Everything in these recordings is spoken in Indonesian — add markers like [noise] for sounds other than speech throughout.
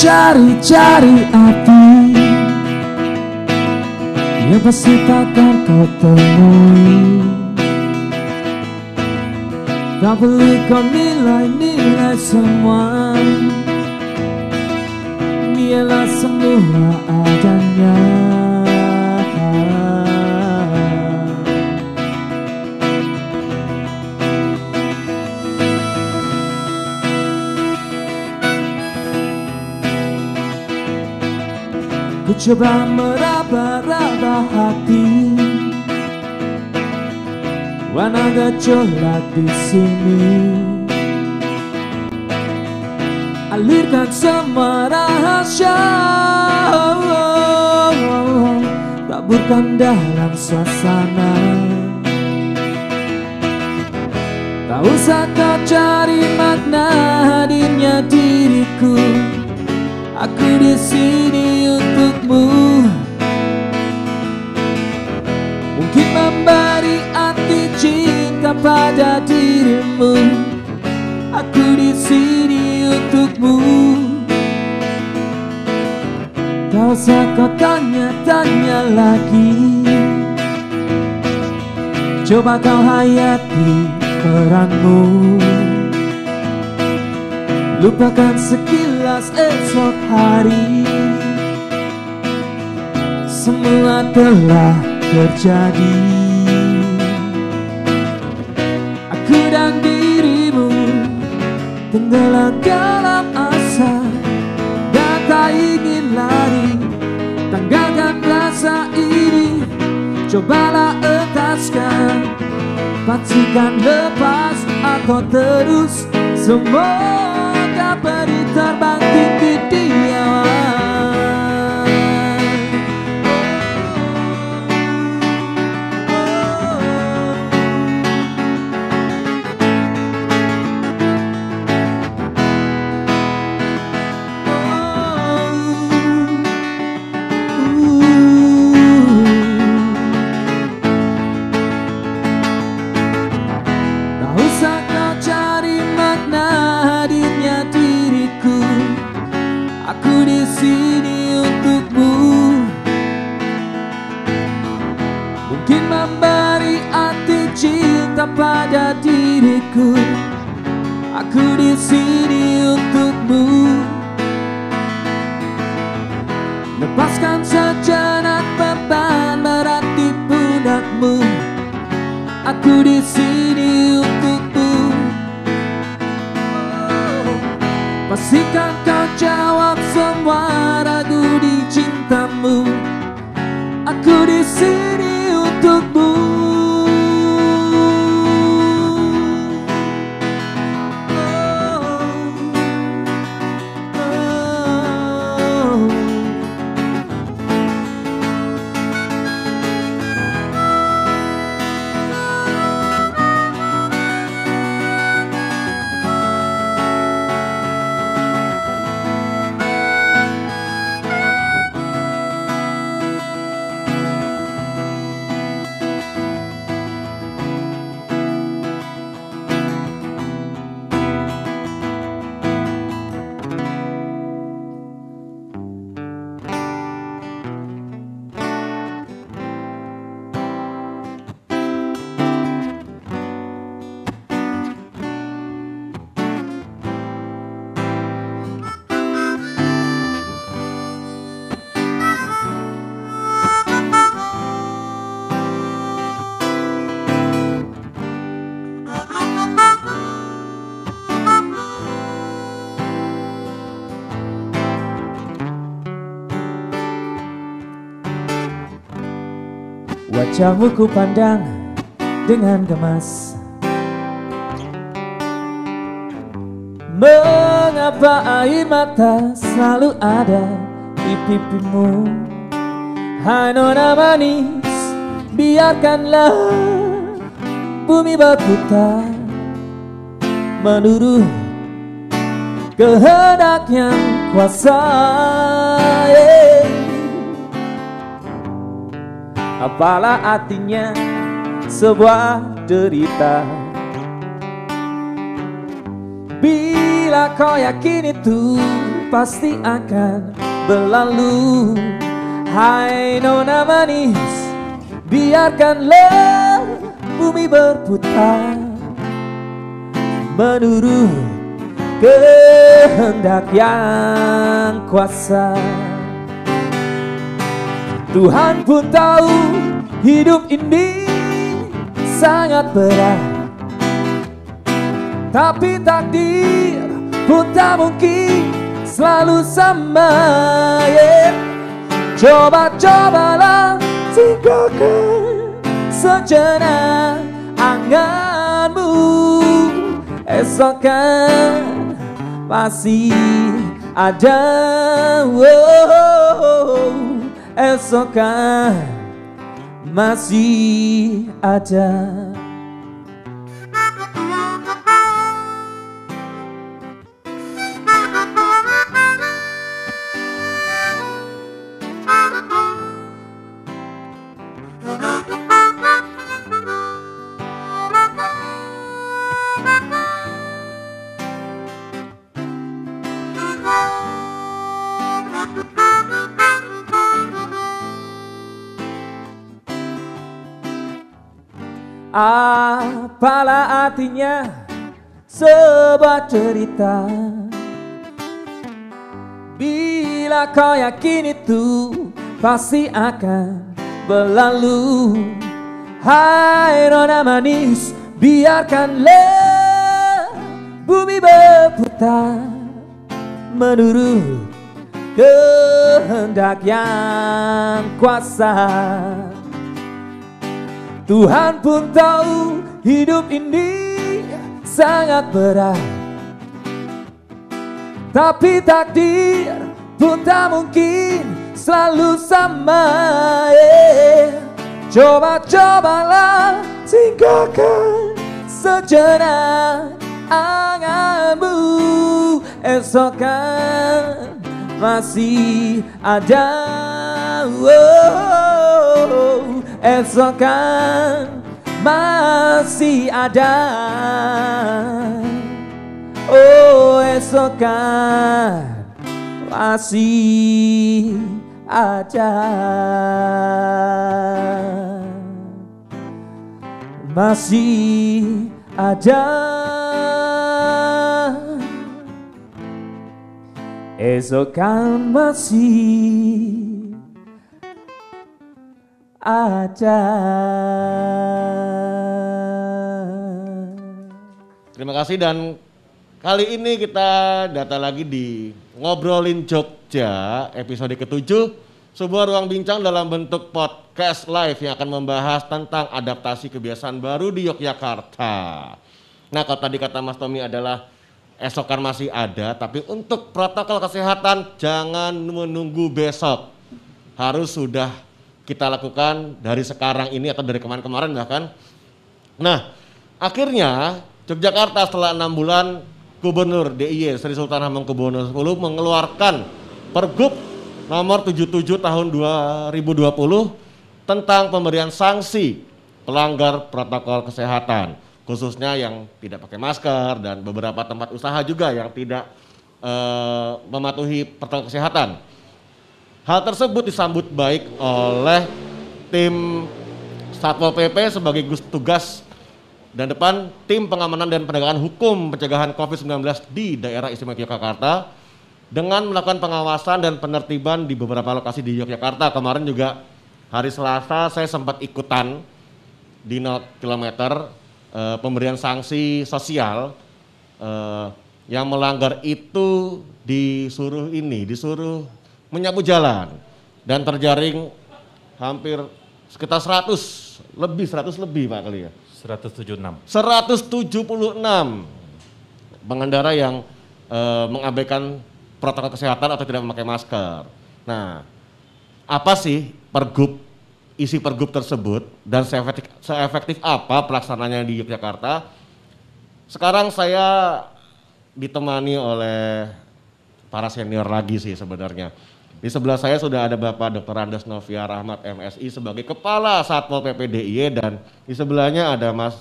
cari-cari arti Yang pasti takkan kau temui. Tak perlu kau nilai-nilai semua. Biarlah semua adanya coba meraba-raba hati. Warna gejolak di sini. Alirkan semua rahasia. Taburkan dalam suasana. Tak usah kau cari makna hadirnya diriku. Aku di sini Mungkin memberi arti cinta pada dirimu. Aku di sini untukmu. Tak usah kau tanya-tanya lagi. Coba kau hayati peranmu. Lupakan sekilas esok hari Semua telah terjadi. Aku dan dirimu Tenggelam dalam asa Dan tak ingin lari. Tanggalkan rasa ini Cobalah entaskan Pastikan lepas atau terus Semoga beri terbang tinggi di awan Wajahmu ku pandang dengan gemas. Mengapa air mata selalu ada di pipimu? Hai nona manis Biarkanlah bumi berputar. Menurut kehendak yang kuasa yeah. Apalah artinya sebuah derita? Bila kau yakin itu pasti akan berlalu. Hai nona manis Biarkanlah bumi berputar. Menurut kehendak yang kuasa Tuhan pun tahu hidup ini sangat berat. Tapi takdir pun tak mungkin selalu sama yeah. Coba-cobalah tinggalkan sejenak anganmu. Esok kan masih ada oh, Esok kan masih ada Apalah artinya? Sebuah cerita. Bila kau yakin itu pasti akan berlalu. Hai nona manis biarkanlah bumi berputar Menurut kehendak yang kuasa Tuhan pun tahu hidup ini sangat berat Tapi takdir pun tak mungkin selalu sama yeah. Coba-cobalah tinggalkan sejenak anganmu Esok kan masih ada. Oh, esok kan masih ada. Oh esok kan masih ada. Masih ada Esok kan masih ada. Terima kasih dan kali ini kita datang lagi di Ngobrolin Jogja episode ketujuh sebuah ruang bincang dalam bentuk podcast live yang akan membahas tentang adaptasi kebiasaan baru di Yogyakarta. Nah kalau tadi kata Mas Tommy adalah esokan masih ada, tapi untuk protokol kesehatan jangan menunggu besok. Harus sudah kita lakukan dari sekarang ini atau dari kemarin-kemarin bahkan. Nah, akhirnya Yogyakarta setelah enam bulan Gubernur DIY Sri Sultan Hamengkubuwono X mengeluarkan Pergub nomor 77 tahun 2020 tentang pemberian sanksi pelanggar protokol kesehatan khususnya yang tidak pakai masker dan beberapa tempat usaha juga yang tidak uh, mematuhi protokol kesehatan. Hal tersebut disambut baik oleh tim Satpol PP sebagai tugas dan depan tim pengamanan dan penegakan hukum pencegahan COVID-19 di daerah istimewa Yogyakarta dengan melakukan pengawasan dan penertiban di beberapa lokasi di Yogyakarta. Kemarin juga hari Selasa saya sempat ikutan di 0 km eh, pemberian sanksi sosial eh, yang melanggar itu disuruh ini, disuruh menyapu jalan dan terjaring hampir sekitar 100 lebih 100 lebih Pak kali ya. 176. 176 pengendara yang e, mengabaikan protokol kesehatan atau tidak memakai masker. Nah, apa sih pergub isi pergub tersebut dan seefektif, seefektif apa pelaksananya di Yogyakarta? Sekarang saya ditemani oleh para senior lagi sih sebenarnya. Di sebelah saya sudah ada Bapak Dr. Andes Novia Rahmat MSI sebagai Kepala Satpol PP DIY dan di sebelahnya ada Mas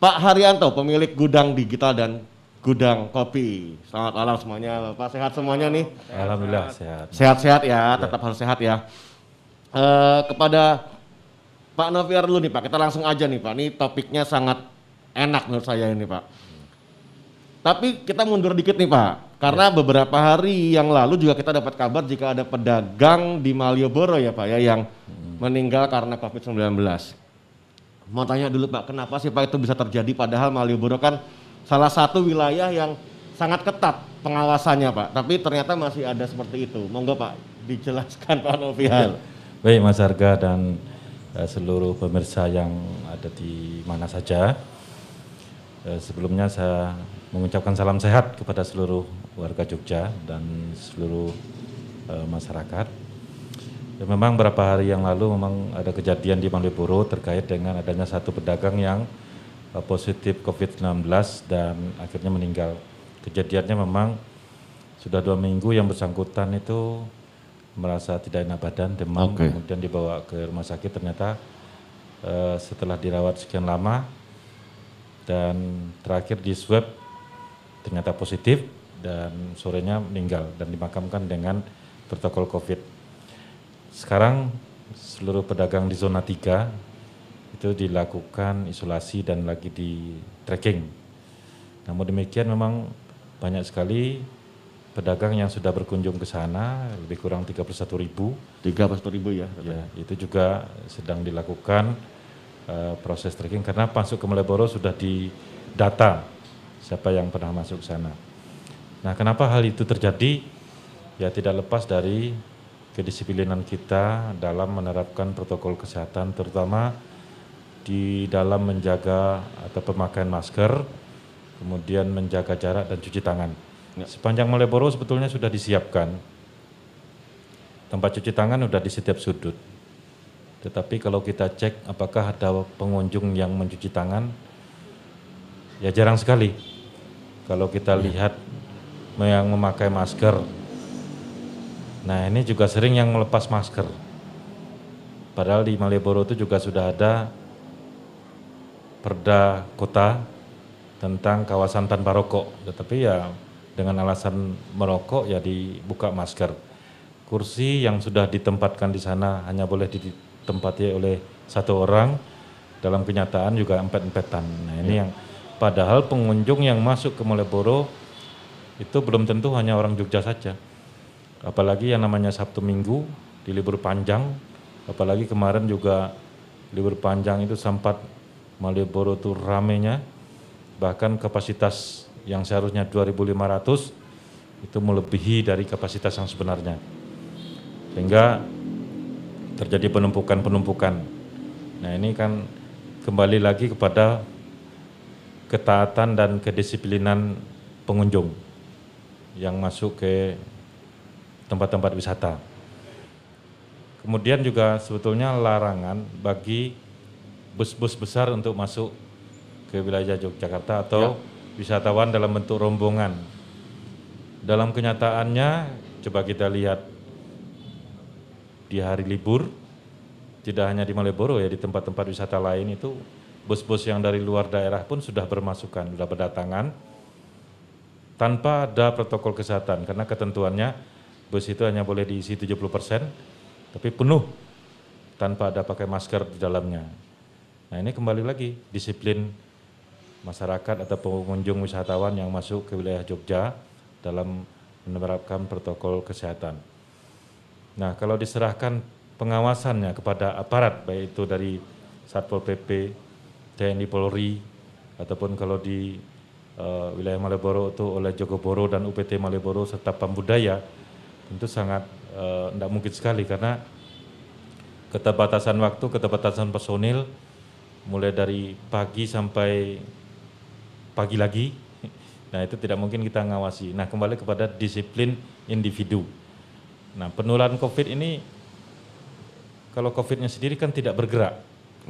Pak Haryanto pemilik gudang digital dan Gudang Kopi. Selamat malam semuanya, Bapak sehat semuanya nih. Alhamdulillah sehat. Sehat-sehat ya, tetap harus sehat ya. Eh, kepada Pak Noviar dulu nih Pak, kita langsung aja nih Pak. Ini topiknya sangat enak menurut saya ini Pak. Tapi kita mundur dikit nih Pak, karena beberapa hari yang lalu juga kita dapat kabar jika ada pedagang di Malioboro ya Pak ya yang meninggal karena COVID-19. Mau tanya dulu Pak, kenapa sih Pak itu bisa terjadi padahal Malioboro kan salah satu wilayah yang sangat ketat pengawasannya Pak, tapi ternyata masih ada seperti itu. Monggo Pak, dijelaskan Pak Noviar. Baik Mas Arga dan seluruh pemirsa yang ada di mana saja. Eh, sebelumnya saya mengucapkan salam sehat kepada seluruh warga Jogja dan seluruh eh, masyarakat. Ya, memang beberapa hari yang lalu memang ada kejadian di Malioboro terkait dengan adanya satu pedagang yang eh, positif COVID-19 dan akhirnya meninggal. Kejadiannya memang sudah dua minggu yang bersangkutan itu merasa tidak enak badan, demam, Oke. kemudian dibawa ke rumah sakit ternyata eh, setelah dirawat sekian lama dan terakhir di swab ternyata positif dan sorenya meninggal dan dimakamkan dengan protokol COVID. Sekarang seluruh pedagang di zona 3 itu dilakukan isolasi dan lagi di tracking. Namun demikian memang banyak sekali pedagang yang sudah berkunjung ke sana, lebih kurang 31 ribu. Tiga ribu ya. Ya, itu juga sedang dilakukan eh, proses tracking karena masuk ke Malioboro sudah didata siapa yang pernah masuk ke sana. Nah, kenapa hal itu terjadi? Ya tidak lepas dari kedisiplinan kita dalam menerapkan protokol kesehatan terutama di dalam menjaga atau pemakaian masker, kemudian menjaga jarak dan cuci tangan. Sepanjang Malioboro sebetulnya sudah disiapkan tempat cuci tangan sudah di setiap sudut. Tetapi kalau kita cek apakah ada pengunjung yang mencuci tangan, ya jarang sekali. Kalau kita lihat yang memakai masker, nah ini juga sering yang melepas masker. Padahal di Malioboro itu juga sudah ada perda kota tentang kawasan tanpa rokok. Tetapi ya dengan alasan merokok ya dibuka masker. Kursi yang sudah ditempatkan di sana hanya boleh ditempati oleh satu orang. Dalam kenyataan juga empet-empetan. Nah ini yang padahal pengunjung yang masuk ke Malioboro itu belum tentu hanya orang Jogja saja. Apalagi yang namanya Sabtu Minggu di libur panjang, apalagi kemarin juga libur panjang itu sempat Malioboro itu ramenya, bahkan kapasitas yang seharusnya 2.500 itu melebihi dari kapasitas yang sebenarnya. Sehingga terjadi penumpukan-penumpukan. Nah ini kan kembali lagi kepada ketaatan dan kedisiplinan pengunjung yang masuk ke tempat-tempat wisata. Kemudian juga sebetulnya larangan bagi bus-bus besar untuk masuk ke wilayah Yogyakarta atau wisatawan dalam bentuk rombongan. Dalam kenyataannya, coba kita lihat di hari libur, tidak hanya di Malioboro ya, di tempat-tempat wisata lain itu bus-bus yang dari luar daerah pun sudah bermasukan, sudah berdatangan tanpa ada protokol kesehatan karena ketentuannya bus itu hanya boleh diisi 70 persen, tapi penuh tanpa ada pakai masker di dalamnya. Nah ini kembali lagi disiplin masyarakat atau pengunjung wisatawan yang masuk ke wilayah Jogja dalam menerapkan protokol kesehatan. Nah, kalau diserahkan pengawasannya kepada aparat, baik itu dari Satpol PP, TNI Polri, ataupun kalau di uh, wilayah Malioboro itu oleh Jogoboro dan UPT Malioboro serta Pambudaya, tentu sangat tidak mungkin sekali karena keterbatasan waktu, keterbatasan personil, mulai dari pagi sampai pagi lagi, nah itu tidak mungkin kita ngawasi. Nah kembali kepada disiplin individu. Nah penularan COVID ini, kalau COVID-nya sendiri kan tidak bergerak.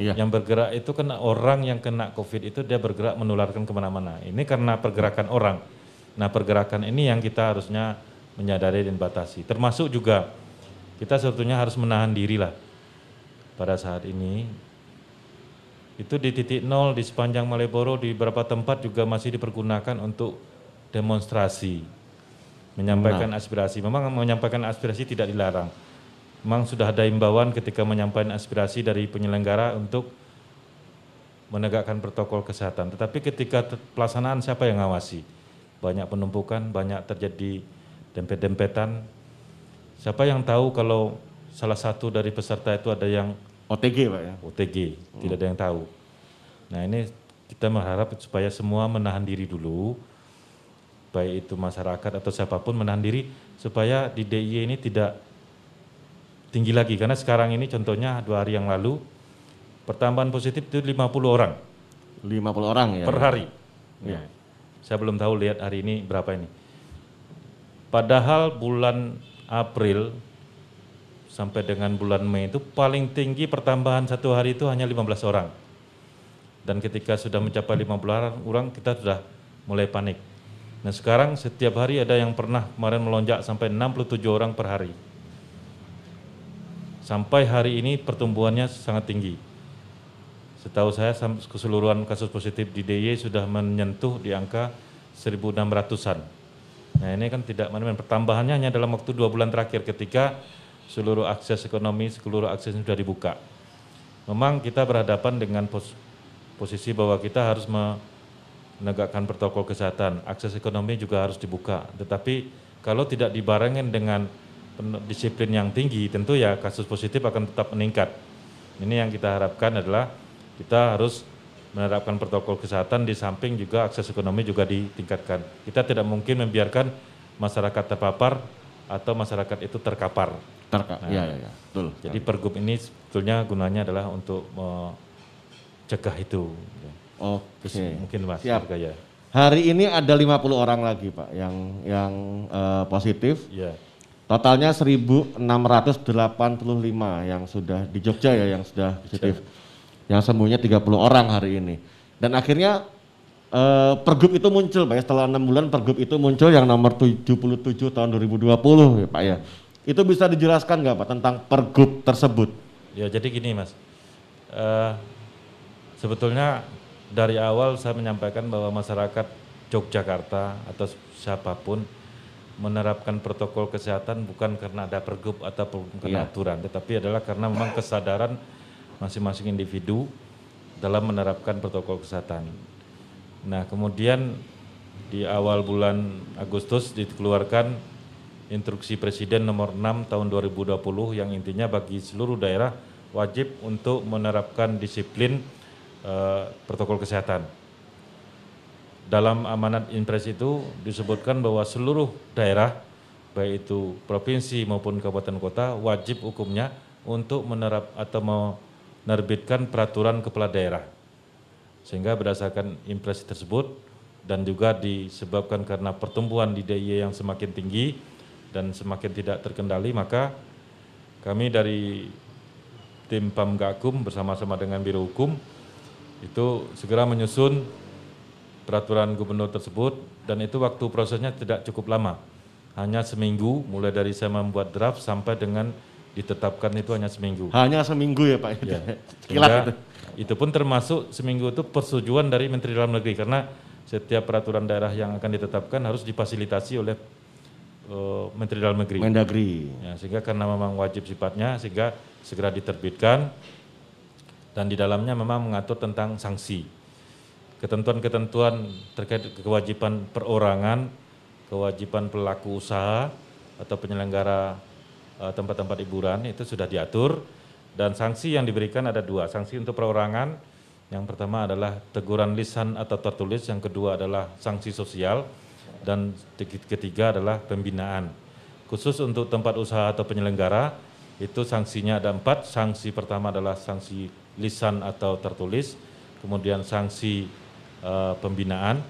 Iya. Yang bergerak itu kan orang yang kena COVID itu dia bergerak menularkan ke mana-mana. Ini karena pergerakan orang. Nah pergerakan ini yang kita harusnya menyadari dan batasi. Termasuk juga kita sebetulnya harus menahan diri lah pada saat ini itu di titik nol di sepanjang Malioboro di beberapa tempat juga masih dipergunakan untuk demonstrasi, menyampaikan aspirasi. Memang menyampaikan aspirasi tidak dilarang. Memang sudah ada imbauan ketika menyampaikan aspirasi dari penyelenggara untuk menegakkan protokol kesehatan. Tetapi ketika pelaksanaan siapa yang ngawasi? Banyak penumpukan, banyak terjadi dempet-dempetan. Siapa yang tahu kalau salah satu dari peserta itu ada yang OTG Pak ya. OTG, tidak ada yang tahu. Nah ini kita berharap supaya semua menahan diri dulu, baik itu masyarakat atau siapa pun menahan diri supaya di DIY ini tidak tinggi lagi. Karena sekarang ini contohnya dua hari yang lalu pertambahan positif itu 50 orang 50 orang ya. per hari. Ya. Saya belum tahu lihat hari ini berapa ini. Padahal bulan April sampai dengan bulan Mei itu paling tinggi pertambahan satu hari itu hanya 15 orang. Dan ketika sudah mencapai 50 orang, kita sudah mulai panik. Nah sekarang setiap hari ada yang pernah kemarin melonjak sampai 67 orang per hari. Sampai hari ini pertumbuhannya sangat tinggi. Setahu saya keseluruhan kasus positif di DIY sudah menyentuh di angka 1.600-an. Nah ini kan tidak main-main. Pertambahannya hanya dalam waktu dua bulan terakhir ketika seluruh akses ekonomi, seluruh akses sudah dibuka. Memang kita berhadapan dengan pos- posisi bahwa kita harus menegakkan protokol kesehatan. Akses ekonomi juga harus dibuka. Tetapi kalau tidak dibarengin dengan disiplin yang tinggi, tentu ya kasus positif akan tetap meningkat. Ini yang kita harapkan adalah kita harus menerapkan protokol kesehatan di samping juga akses ekonomi juga ditingkatkan. Kita tidak mungkin membiarkan masyarakat terpapar atau masyarakat itu terkapar. Terka. Nah. Iya, iya, iya. Betul. Jadi pergub ini sebetulnya gunanya adalah untuk mencegah itu. Oke. Terus mungkin Mas Siap. Ya. Hari ini ada 50 orang lagi Pak yang yang eh, positif. Iya. Totalnya 1685 yang sudah di Jogja ya yang sudah positif. Yang sembuhnya 30 orang hari ini. Dan akhirnya eh, pergub itu muncul Pak ya setelah enam bulan pergub itu muncul yang nomor 77 tahun 2020 ya Pak ya. Itu bisa dijelaskan nggak Pak tentang pergub tersebut? Ya jadi gini Mas, Eh, sebetulnya dari awal saya menyampaikan bahwa masyarakat Yogyakarta atau siapa pun menerapkan protokol kesehatan bukan karena ada pergub atau bukan Iya. aturan, tetapi adalah karena memang kesadaran masing-masing individu dalam menerapkan protokol kesehatan. Nah kemudian di awal bulan Agustus dikeluarkan instruksi Presiden nomor 6 tahun 2020 yang intinya bagi seluruh daerah wajib untuk menerapkan disiplin eh, protokol kesehatan. Dalam amanat impres itu disebutkan bahwa seluruh daerah baik itu provinsi maupun kabupaten kota wajib hukumnya untuk menerap atau menerbitkan peraturan kepala daerah. Sehingga berdasarkan impres tersebut dan juga disebabkan karena pertumbuhan di DIY yang semakin tinggi dan semakin tidak terkendali maka kami dari tim Pamgakum bersama-sama dengan Biro Hukum itu segera menyusun peraturan gubernur tersebut dan itu waktu prosesnya tidak cukup lama. Hanya seminggu mulai dari saya membuat draft sampai dengan ditetapkan itu hanya seminggu. Hanya seminggu ya Pak. Ya. [laughs] Sehingga itu. itu pun termasuk seminggu itu persetujuan dari Menteri Dalam Negeri karena setiap peraturan daerah yang akan ditetapkan harus difasilitasi oleh eh, Menteri Dalam Negeri. Mendagri. Ya, sehingga karena memang wajib sifatnya sehingga segera diterbitkan dan di dalamnya memang mengatur tentang sanksi. Ketentuan-ketentuan terkait kewajiban perorangan, kewajiban pelaku usaha atau penyelenggara eh, tempat-tempat hiburan itu sudah diatur dan sanksi yang diberikan ada dua. Sanksi untuk perorangan yang pertama adalah teguran lisan atau tertulis, yang kedua adalah sanksi sosial dan ketiga adalah pembinaan. Khusus untuk tempat usaha atau penyelenggara itu sanksinya ada empat. Sanksi pertama adalah sanksi lisan atau tertulis, kemudian sanksi eh, pembinaan,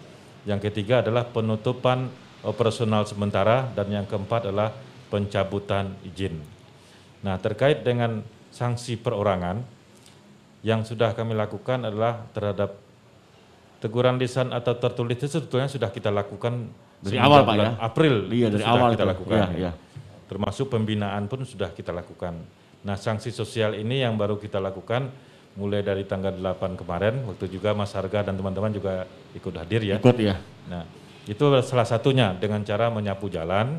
yang ketiga adalah penutupan operasional sementara dan yang keempat adalah pencabutan izin. Nah terkait dengan sanksi perorangan yang sudah kami lakukan adalah terhadap teguran lisan atau tertulis itu sebetulnya sudah kita lakukan Dari awal, Pak, ya? April Iya, dari sudah awal kita itu. lakukan. Iya, iya. Termasuk pembinaan pun sudah kita lakukan. Nah, sanksi sosial ini yang baru kita lakukan mulai dari tanggal 8 kemarin, waktu juga Mas Harga dan teman-teman juga ikut hadir ya. Ikut ya. Nah, Itu salah satunya dengan cara menyapu jalan.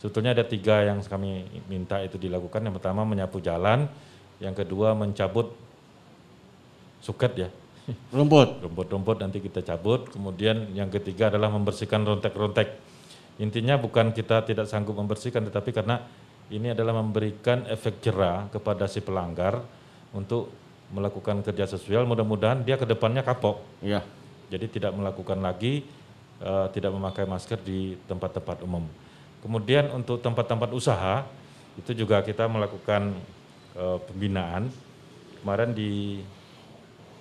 Sebetulnya ada tiga yang kami minta itu dilakukan. Yang pertama menyapu jalan, yang kedua mencabut suket ya, Rumput. rumput-rumput nanti kita cabut. Kemudian yang ketiga adalah membersihkan rontek-rontek. Intinya bukan kita tidak sanggup membersihkan, tetapi karena ini adalah memberikan efek jerah kepada si pelanggar untuk melakukan kerja sosial. Mudah-mudahan dia ke depannya kapok. Iya. Jadi tidak melakukan lagi eh, tidak memakai masker di tempat-tempat umum. Kemudian untuk tempat-tempat usaha itu juga kita melakukan eh, pembinaan. Kemarin di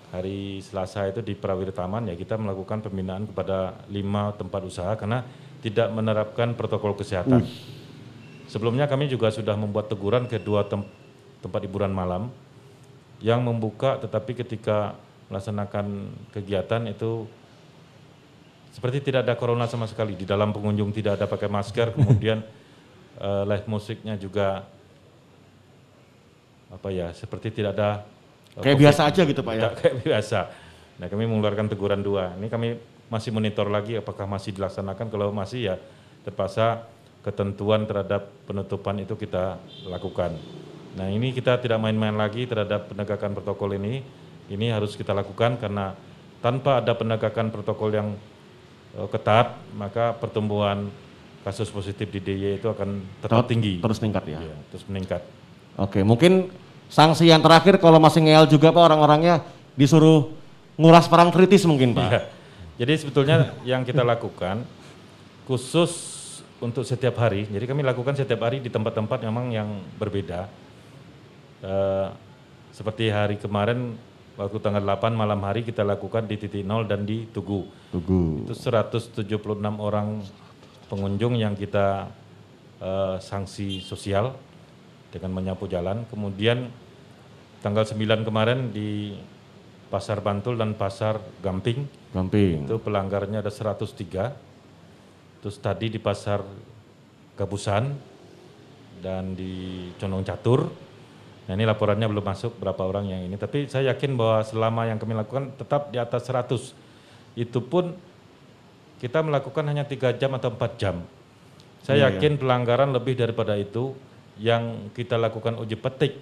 hari Selasa itu di Prawira Taman ya kita melakukan pembinaan kepada lima tempat usaha karena tidak menerapkan protokol kesehatan. Sebelumnya kami juga sudah membuat teguran ke dua tem- tempat hiburan malam. Yang membuka tetapi ketika melaksanakan kegiatan itu seperti tidak ada corona sama sekali. Di dalam pengunjung tidak ada pakai masker kemudian [laughs] eh, live musiknya juga apa ya seperti tidak ada Kayak COVID. biasa aja gitu Pak ya. Tidak kayak biasa. Nah kami mengeluarkan teguran dua. Ini kami masih monitor lagi apakah masih dilaksanakan. Kalau masih ya terpaksa ketentuan terhadap penutupan itu kita lakukan. Nah ini kita tidak main-main lagi terhadap penegakan protokol ini. Ini harus kita lakukan karena tanpa ada penegakan protokol yang eh, ketat maka pertumbuhan kasus positif di DIY itu akan tetap tinggi. Terus meningkat ya. Iya, terus meningkat. Oke, mungkin sanksi yang terakhir kalau masih ngeyel juga Pak orang-orangnya disuruh nguras perang kritis mungkin Pak. Iya. Jadi sebetulnya yang kita lakukan khusus untuk setiap hari. Jadi kami lakukan setiap hari di tempat-tempat memang yang berbeda. Eh, seperti hari kemarin waktu tanggal 8 malam hari kita lakukan di titik nol dan di Tugu. Tugu. Itu 176 orang pengunjung yang kita eh, sanksi sosial dengan menyapu jalan. Kemudian tanggal 9 kemarin di Pasar Bantul dan Pasar Gamping Gamping. itu pelanggarnya ada 103. Terus tadi di Pasar Gabusan dan di Condong Catur. Nah ini laporannya belum masuk berapa orang yang ini. Tapi saya yakin bahwa selama yang kami lakukan tetap di atas 100. Itu pun kita melakukan hanya tiga jam atau empat jam. Saya Iya, yakin pelanggaran lebih daripada itu yang kita lakukan uji petik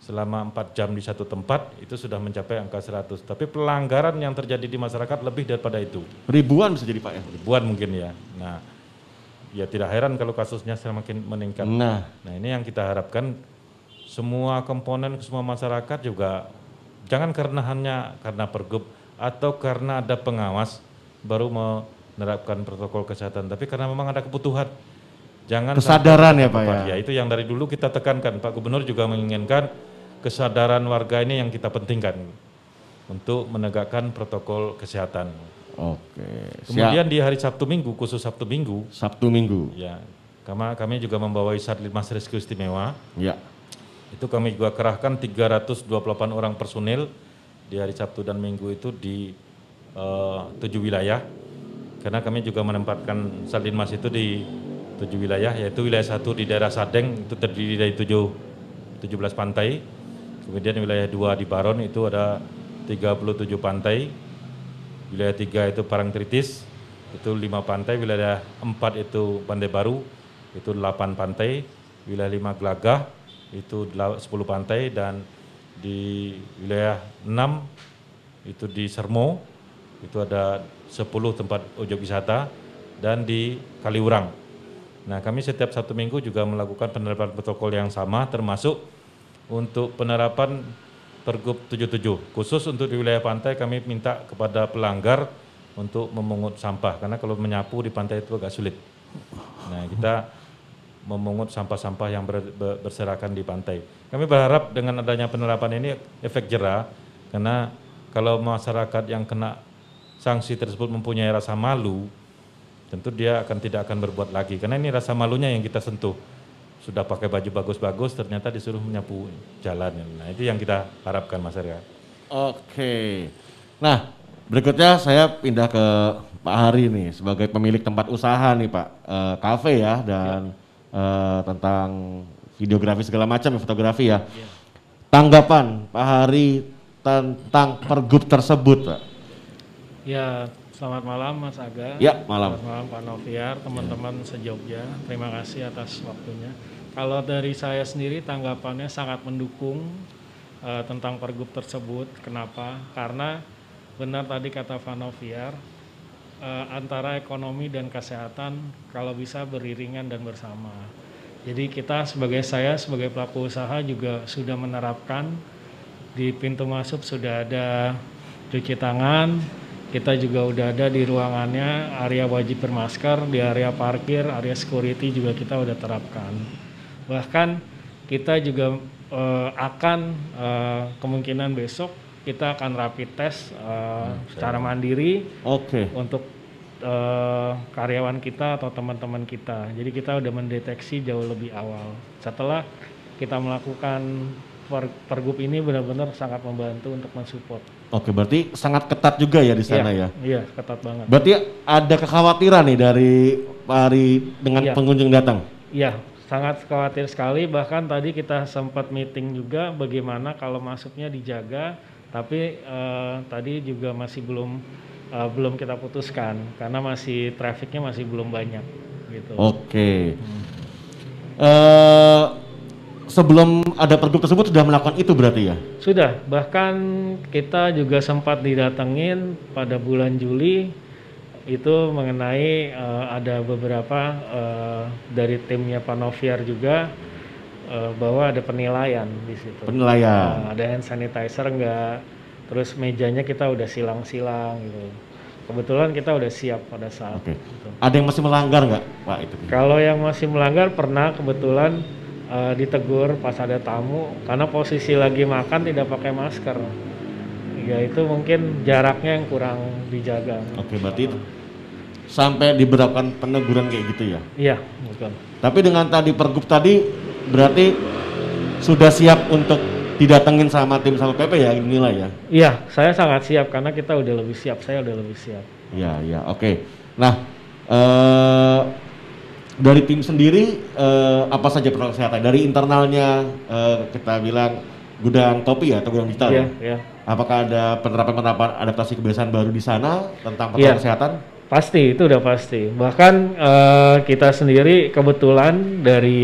selama empat jam di satu tempat itu sudah mencapai angka 100. Tapi pelanggaran yang terjadi di masyarakat lebih daripada itu. Ribuan bisa jadi Pak ya. Ribuan mungkin ya. Nah, ya tidak heran kalau kasusnya semakin meningkat. Nah, Nah ini yang kita harapkan semua komponen semua masyarakat juga jangan karena hanya karena pergub atau karena ada pengawas baru menerapkan protokol kesehatan, tapi karena memang ada kebutuhan. Jangan Kesadaran sampai ya, Pak, tempat. ya? itu yang dari dulu kita tekankan. Pak Gubernur juga menginginkan kesadaran warga ini yang kita pentingkan untuk menegakkan protokol kesehatan. oke. Siap. Kemudian di hari Sabtu Minggu, khusus Sabtu Minggu, Sabtu Minggu. ya kama- kami juga membawai Satlantas Rescue Istimewa. Ya. Itu kami juga kerahkan 328 orang personil di hari Sabtu dan Minggu itu di eh, tujuh wilayah. Karena kami juga menempatkan Satlantas itu di tujuh wilayah, yaitu wilayah satu di daerah Sadeng itu terdiri dari tujuh, 17 pantai. Kemudian wilayah dua di Baron itu ada 37 pantai. Wilayah tiga itu Parangtritis, itu lima pantai. Wilayah empat itu Pantai Baru, itu delapan pantai. Wilayah lima Gelagah, itu dela- 10 pantai. Dan di wilayah enam itu di Sermo, itu ada 10 tempat objek wisata. Dan di Kaliurang. Nah kami setiap satu minggu juga melakukan penerapan protokol yang sama termasuk untuk penerapan Pergub 77. Khusus untuk di wilayah pantai kami minta kepada pelanggar untuk memungut sampah karena kalau menyapu di pantai itu agak sulit. Nah, kita memungut sampah-sampah yang ber- ber- berserakan di pantai. Kami berharap dengan adanya penerapan ini efek jerah karena kalau masyarakat yang kena sanksi tersebut mempunyai rasa malu, tentu dia akan tidak akan berbuat lagi karena ini rasa malunya yang kita sentuh. Sudah pakai baju bagus-bagus ternyata disuruh menyapu jalan. Nah, itu yang kita harapkan masyarakat. Oke. Nah, berikutnya saya pindah ke Pak Hari nih sebagai pemilik tempat usaha nih Pak, Eh, kafe ya dan eh, tentang videografi segala macam ya, fotografi ya. Tanggapan Pak Hari tentang pergub tersebut Pak. Ya, selamat malam Mas Aga. Ya, malam. Selamat malam Pak Noviar, teman-teman sejogja. Terima kasih atas waktunya. Kalau dari saya sendiri tanggapannya sangat mendukung eh, tentang pergub tersebut. Kenapa? Karena benar tadi kata Pak Noviar, eh, antara ekonomi dan kesehatan kalau bisa beriringan dan bersama. Jadi kita sebagai saya sebagai pelaku usaha juga sudah menerapkan di pintu masuk sudah ada cuci tangan, kita juga udah ada di ruangannya area wajib bermasker, di area parkir, area security juga kita udah terapkan. Bahkan kita juga eh, akan eh, kemungkinan besok kita akan rapid test eh, secara mandiri Oke. untuk eh, karyawan kita atau teman-teman kita. Jadi kita udah mendeteksi jauh lebih awal. Setelah kita melakukan pergub ini benar-benar sangat membantu untuk mensupport. Oke, berarti sangat ketat juga ya di sana ya. Iya, ketat banget. Berarti ada kekhawatiran nih dari Pak Ari dengan Iya. pengunjung datang. Iya, sangat khawatir sekali. Bahkan tadi kita sempat meeting juga bagaimana kalau masuknya dijaga, tapi eh, tadi juga masih belum eh, belum kita putuskan karena masih trafficnya masih belum banyak gitu. Oke. Eh, sebelum ada pergub tersebut sudah melakukan itu berarti ya? Sudah, bahkan kita juga sempat didatengin pada bulan Juli itu mengenai eh, ada beberapa eh, dari timnya Pak Noviar juga eh, bahwa ada penilaian di situ. Penilaian. Nah, ada hand sanitizer enggak, terus mejanya kita udah silang-silang gitu. Kebetulan kita udah siap pada saat itu. Ada yang masih melanggar nggak Pak itu? Kalau yang masih melanggar pernah kebetulan eh, ditegur pas ada tamu karena posisi lagi makan tidak pakai masker. Ya itu mungkin jaraknya yang kurang dijaga. Oke, berarti itu sampai diberlakukan peneguran kayak gitu ya. Iya, betul. Tapi dengan tadi pergub tadi berarti sudah siap untuk didatengin sama tim sama PP ya inilah ya. Iya, saya sangat siap karena kita udah lebih siap. Saya udah lebih siap. Ya, ya, oke. Nah, eh dari tim sendiri eh, apa saja protokol kesehatan? Dari internalnya eh, kita bilang gudang topi ya atau gudang digital Iya, ya? iya. Apakah ada penerapan-penerapan adaptasi kebiasaan baru di sana tentang protokol Iya. kesehatan? Pasti itu udah pasti. Bahkan eh, kita sendiri kebetulan dari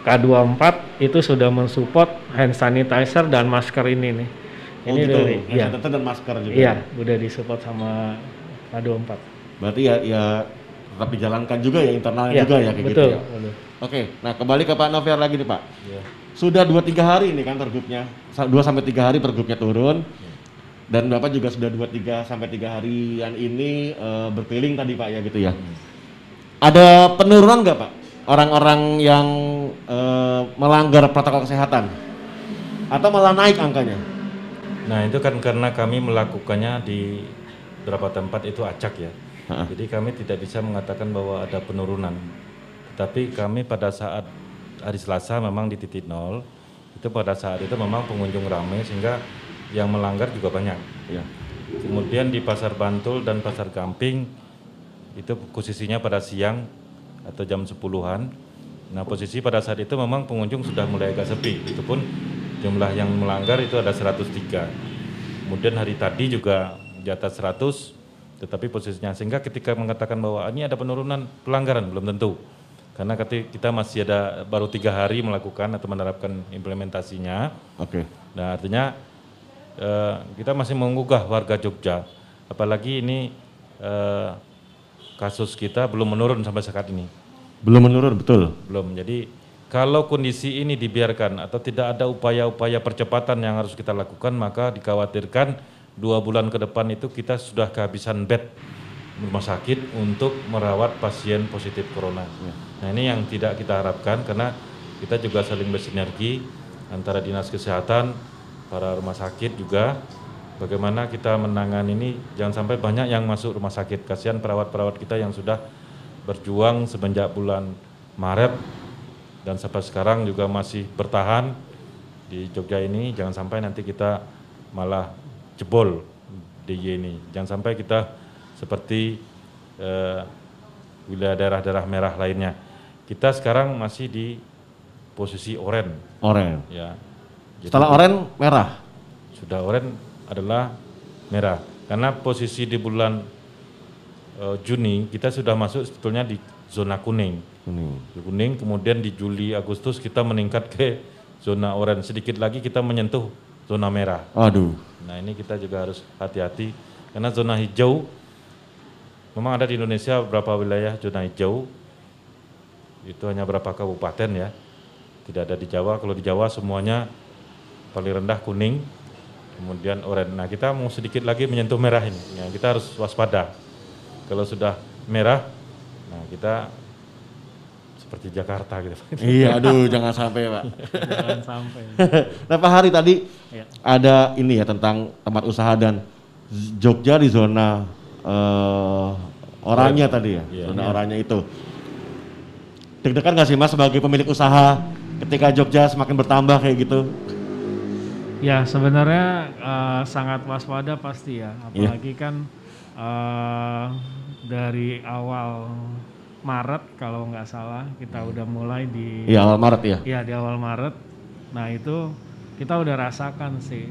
K24 itu sudah mensupport hand sanitizer dan masker ini nih. Oh Ini gitu, dari iya. hand sanitizer dan masker juga. Iya, udah disupport sama K24. Berarti ya, ya tetap dijalankan juga ya internalnya Iya, juga ya kayak betul, gitu ya. betul. Oke, nah kembali ke Pak Noviar lagi nih Pak. Iya. Sudah 2-3 hari ini kan pergubnya, 2 sampai 3 hari pergubnya turun. Dan Bapak juga sudah 2-3 sampai 3 harian ini eh, berkeliling tadi Pak ya gitu ya. Ada penurunan nggak Pak? Orang-orang yang eh, melanggar protokol kesehatan? Atau malah naik angkanya? Nah itu kan karena kami melakukannya di beberapa tempat itu acak ya. Jadi kami tidak bisa mengatakan bahwa ada penurunan. Tetapi kami pada saat hari Selasa memang di titik nol. Itu pada saat itu memang pengunjung ramai sehingga yang melanggar juga banyak. Ya. Kemudian di Pasar Bantul dan Pasar Gamping itu posisinya pada siang atau jam 10-an. Nah, posisi pada saat itu memang pengunjung sudah mulai agak sepi. Itu pun jumlah yang melanggar itu ada 103. Kemudian hari tadi juga di atas 100 tetapi posisinya sehingga ketika mengatakan bahwa ini ada penurunan pelanggaran belum tentu. Karena kita masih ada baru tiga hari melakukan atau menerapkan implementasinya. Oke. Nah artinya eh, kita masih menggugah warga Jogja, apalagi ini eh, kasus kita belum menurun sampai saat ini, Belum menurun betul. belum. Jadi kalau kondisi ini dibiarkan atau tidak ada upaya-upaya percepatan yang harus kita lakukan, maka dikhawatirkan dua bulan ke depan itu kita sudah kehabisan bed rumah sakit untuk merawat pasien positif corona. Nah ini yang tidak kita harapkan karena kita juga saling bersinergi antara dinas kesehatan, para rumah sakit juga. Bagaimana kita menangani ini jangan sampai banyak yang masuk rumah sakit. Kasihan perawat-perawat kita yang sudah berjuang semenjak bulan Maret dan sampai sekarang juga masih bertahan di Jogja ini. Jangan sampai nanti kita malah jebol DIY ini. Jangan sampai kita seperti eh, wilayah daerah-daerah merah lainnya. Kita sekarang masih di posisi oren, Oren. ya. Jadi Setelah oren merah. sudah oren adalah merah. Karena posisi di bulan eh, Juni kita sudah masuk sebetulnya di zona kuning. Kuning. Di kuning, kemudian di Juli Agustus kita meningkat ke zona oranye. Sedikit lagi kita menyentuh zona merah. Aduh. Nah ini kita juga harus hati-hati karena zona hijau memang ada di Indonesia beberapa wilayah zona hijau. Itu hanya berapa kabupaten ya. Tidak ada di Jawa. Kalau di Jawa semuanya paling rendah kuning kemudian oranye. Nah kita mau sedikit lagi menyentuh merah ini. Ya, kita harus waspada. Kalau sudah merah nah kita seperti Jakarta gitu Iya, aduh jangan sampai Pak. Jangan sampai. [laughs] nah Pak Hari tadi Ya. ada ini ya tentang tempat usaha dan Jogja di zona eh, oranye tadi ya, Iya. zona oranye itu. Deg-degan nggak sih Mas sebagai pemilik usaha ketika Jogja semakin bertambah kayak gitu? Ya sebenarnya eh, sangat waspada pasti ya, Iya. apalagi kan eh, dari awal Maret kalau nggak salah kita udah mulai di Iya awal Maret ya. ya di awal Maret. Nah itu kita udah rasakan sih.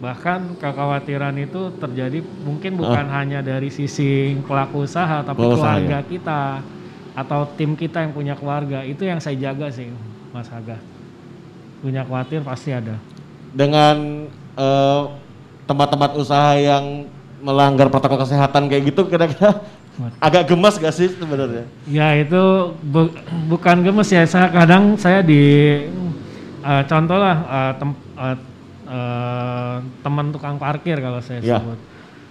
Bahkan kekhawatiran itu terjadi mungkin bukan hanya dari sisi pelaku usaha tapi Pelaku usaha, keluarga kita atau tim kita yang punya keluarga itu yang saya jaga sih Mas Aga. Punya khawatir pasti ada. Dengan eh, tempat-tempat usaha yang melanggar protokol kesehatan kayak gitu kira-kira agak gemas gak sih sebenarnya? Ya itu bu- bukan gemes ya. Saya kadang saya di eh, contoh lah eh, tem- eh, eh, teman tukang parkir kalau saya Ya. sebut.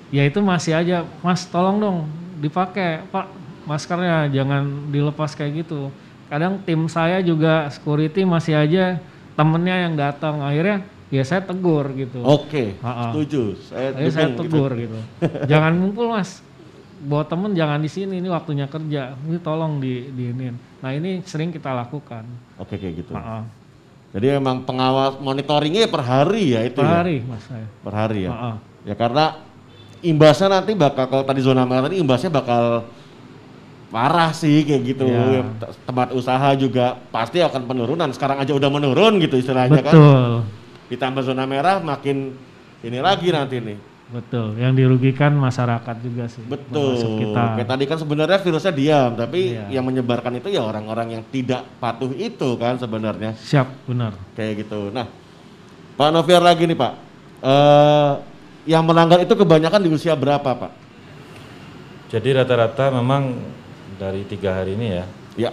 Ya itu masih aja, Mas tolong dong dipakai Pak maskernya jangan dilepas kayak gitu. Kadang tim saya juga security masih aja temennya yang datang akhirnya ya saya tegur gitu. Oke, Ha-ha. setuju. Saya saya dukung gitu. tegur gitu. jangan ngumpul mas. Bawa temen jangan di sini. Ini waktunya kerja. Ini tolong di diinin. Nah ini sering kita lakukan. Oke kayak gitu. Jadi memang pengawas monitoringnya per hari ya itu Per ya? hari mas saya. Per hari ya. Ya karena imbasnya nanti bakal kalau tadi zona merah tadi imbasnya bakal parah sih kayak gitu. Iya. Ya, Tempat usaha juga pasti akan penurunan. Sekarang aja udah menurun gitu istilahnya kan. Betul. Ditambah zona merah makin ini lagi nanti nih. Betul. Yang dirugikan masyarakat juga sih. Betul. Kita. Kayak tadi kan sebenarnya virusnya diam, tapi Iya. yang menyebarkan itu ya orang-orang yang tidak patuh itu kan sebenarnya. Siap benar. Kayak gitu. Nah, Pak Noviar lagi nih Pak. Eh yang melanggar itu kebanyakan di usia berapa Pak? jadi rata-rata memang dari tiga hari ini ya Ya,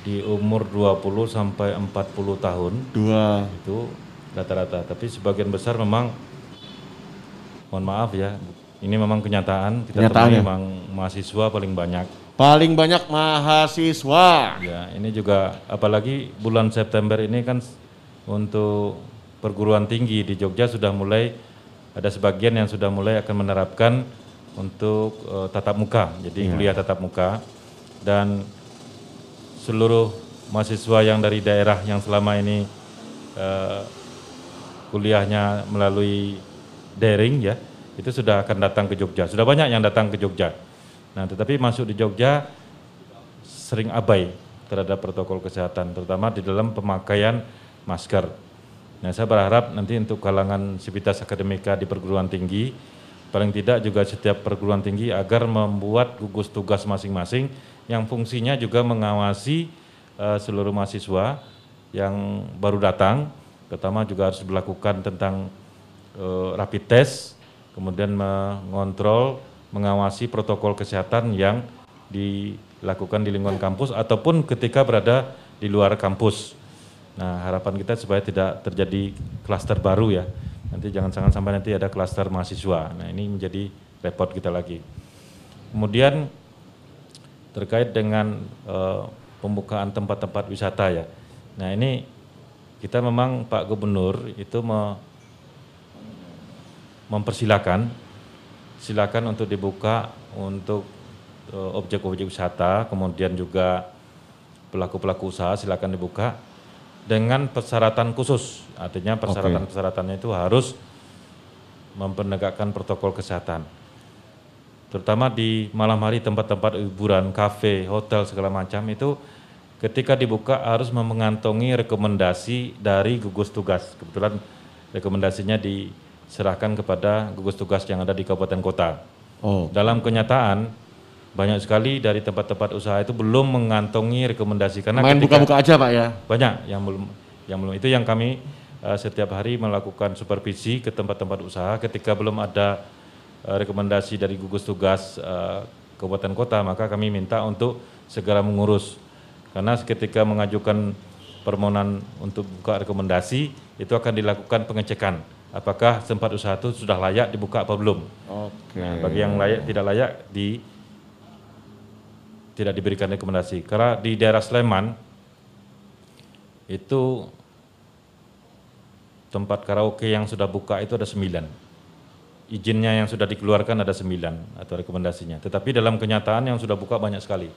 di umur 20 sampai 40 tahun dua. itu rata-rata tapi sebagian besar memang mohon maaf ya ini memang kenyataan kita Kenyataan ya. memang mahasiswa paling banyak Paling banyak mahasiswa. ya ini juga apalagi bulan September ini kan untuk perguruan tinggi di Jogja sudah mulai ada sebagian yang sudah mulai akan menerapkan untuk eh, tatap muka jadi kuliah tatap muka dan seluruh mahasiswa yang dari daerah yang selama ini eh, kuliahnya melalui daring ya. Itu sudah akan datang ke Jogja. Sudah banyak yang datang ke Jogja. Nah tetapi masuk di Jogja sering abai terhadap protokol kesehatan terutama di dalam pemakaian masker. Nah saya berharap nanti untuk kalangan sivitas akademika di perguruan tinggi paling tidak juga setiap perguruan tinggi agar membuat gugus tugas masing-masing yang fungsinya juga mengawasi eh, seluruh mahasiswa yang baru datang, pertama juga harus melakukan tentang eh, rapid test, kemudian mengontrol, mengawasi protokol kesehatan yang dilakukan di lingkungan kampus ataupun ketika berada di luar kampus. Nah, harapan kita supaya tidak terjadi klaster baru ya. Nanti jangan-jangan sampai nanti ada klaster mahasiswa. Nah, ini menjadi repot kita lagi. Kemudian terkait dengan eh, pembukaan tempat-tempat wisata ya. Nah ini kita memang Pak Gubernur itu me- mempersilakan, silakan untuk dibuka untuk eh, objek-objek wisata, kemudian juga pelaku-pelaku usaha silakan dibuka dengan persyaratan khusus. Artinya persyaratan-persyaratannya itu harus mempenegakkan protokol kesehatan terutama di malam hari tempat-tempat hiburan, kafe, hotel segala macam itu ketika dibuka harus mengantongi rekomendasi dari gugus tugas. Kebetulan rekomendasinya di serahkan kepada gugus tugas yang ada di kabupaten kota. Oh. Dalam kenyataan banyak sekali dari tempat-tempat usaha itu belum mengantongi rekomendasi karena Main buka-buka aja Pak ya. banyak yang belum yang belum itu yang kami eh, setiap hari melakukan supervisi ke tempat-tempat usaha ketika belum ada eh, rekomendasi dari gugus tugas eh, kabupaten kota maka kami minta untuk segera mengurus karena ketika mengajukan permohonan untuk buka rekomendasi itu akan dilakukan pengecekan apakah tempat usaha itu sudah layak dibuka apa belum Oke. Nah, bagi yang layak tidak layak di tidak diberikan rekomendasi. Karena di daerah Sleman itu tempat karaoke yang sudah buka itu ada sembilan. Izinnya yang sudah dikeluarkan ada sembilan atau rekomendasinya. Tetapi dalam kenyataan yang sudah buka banyak sekali.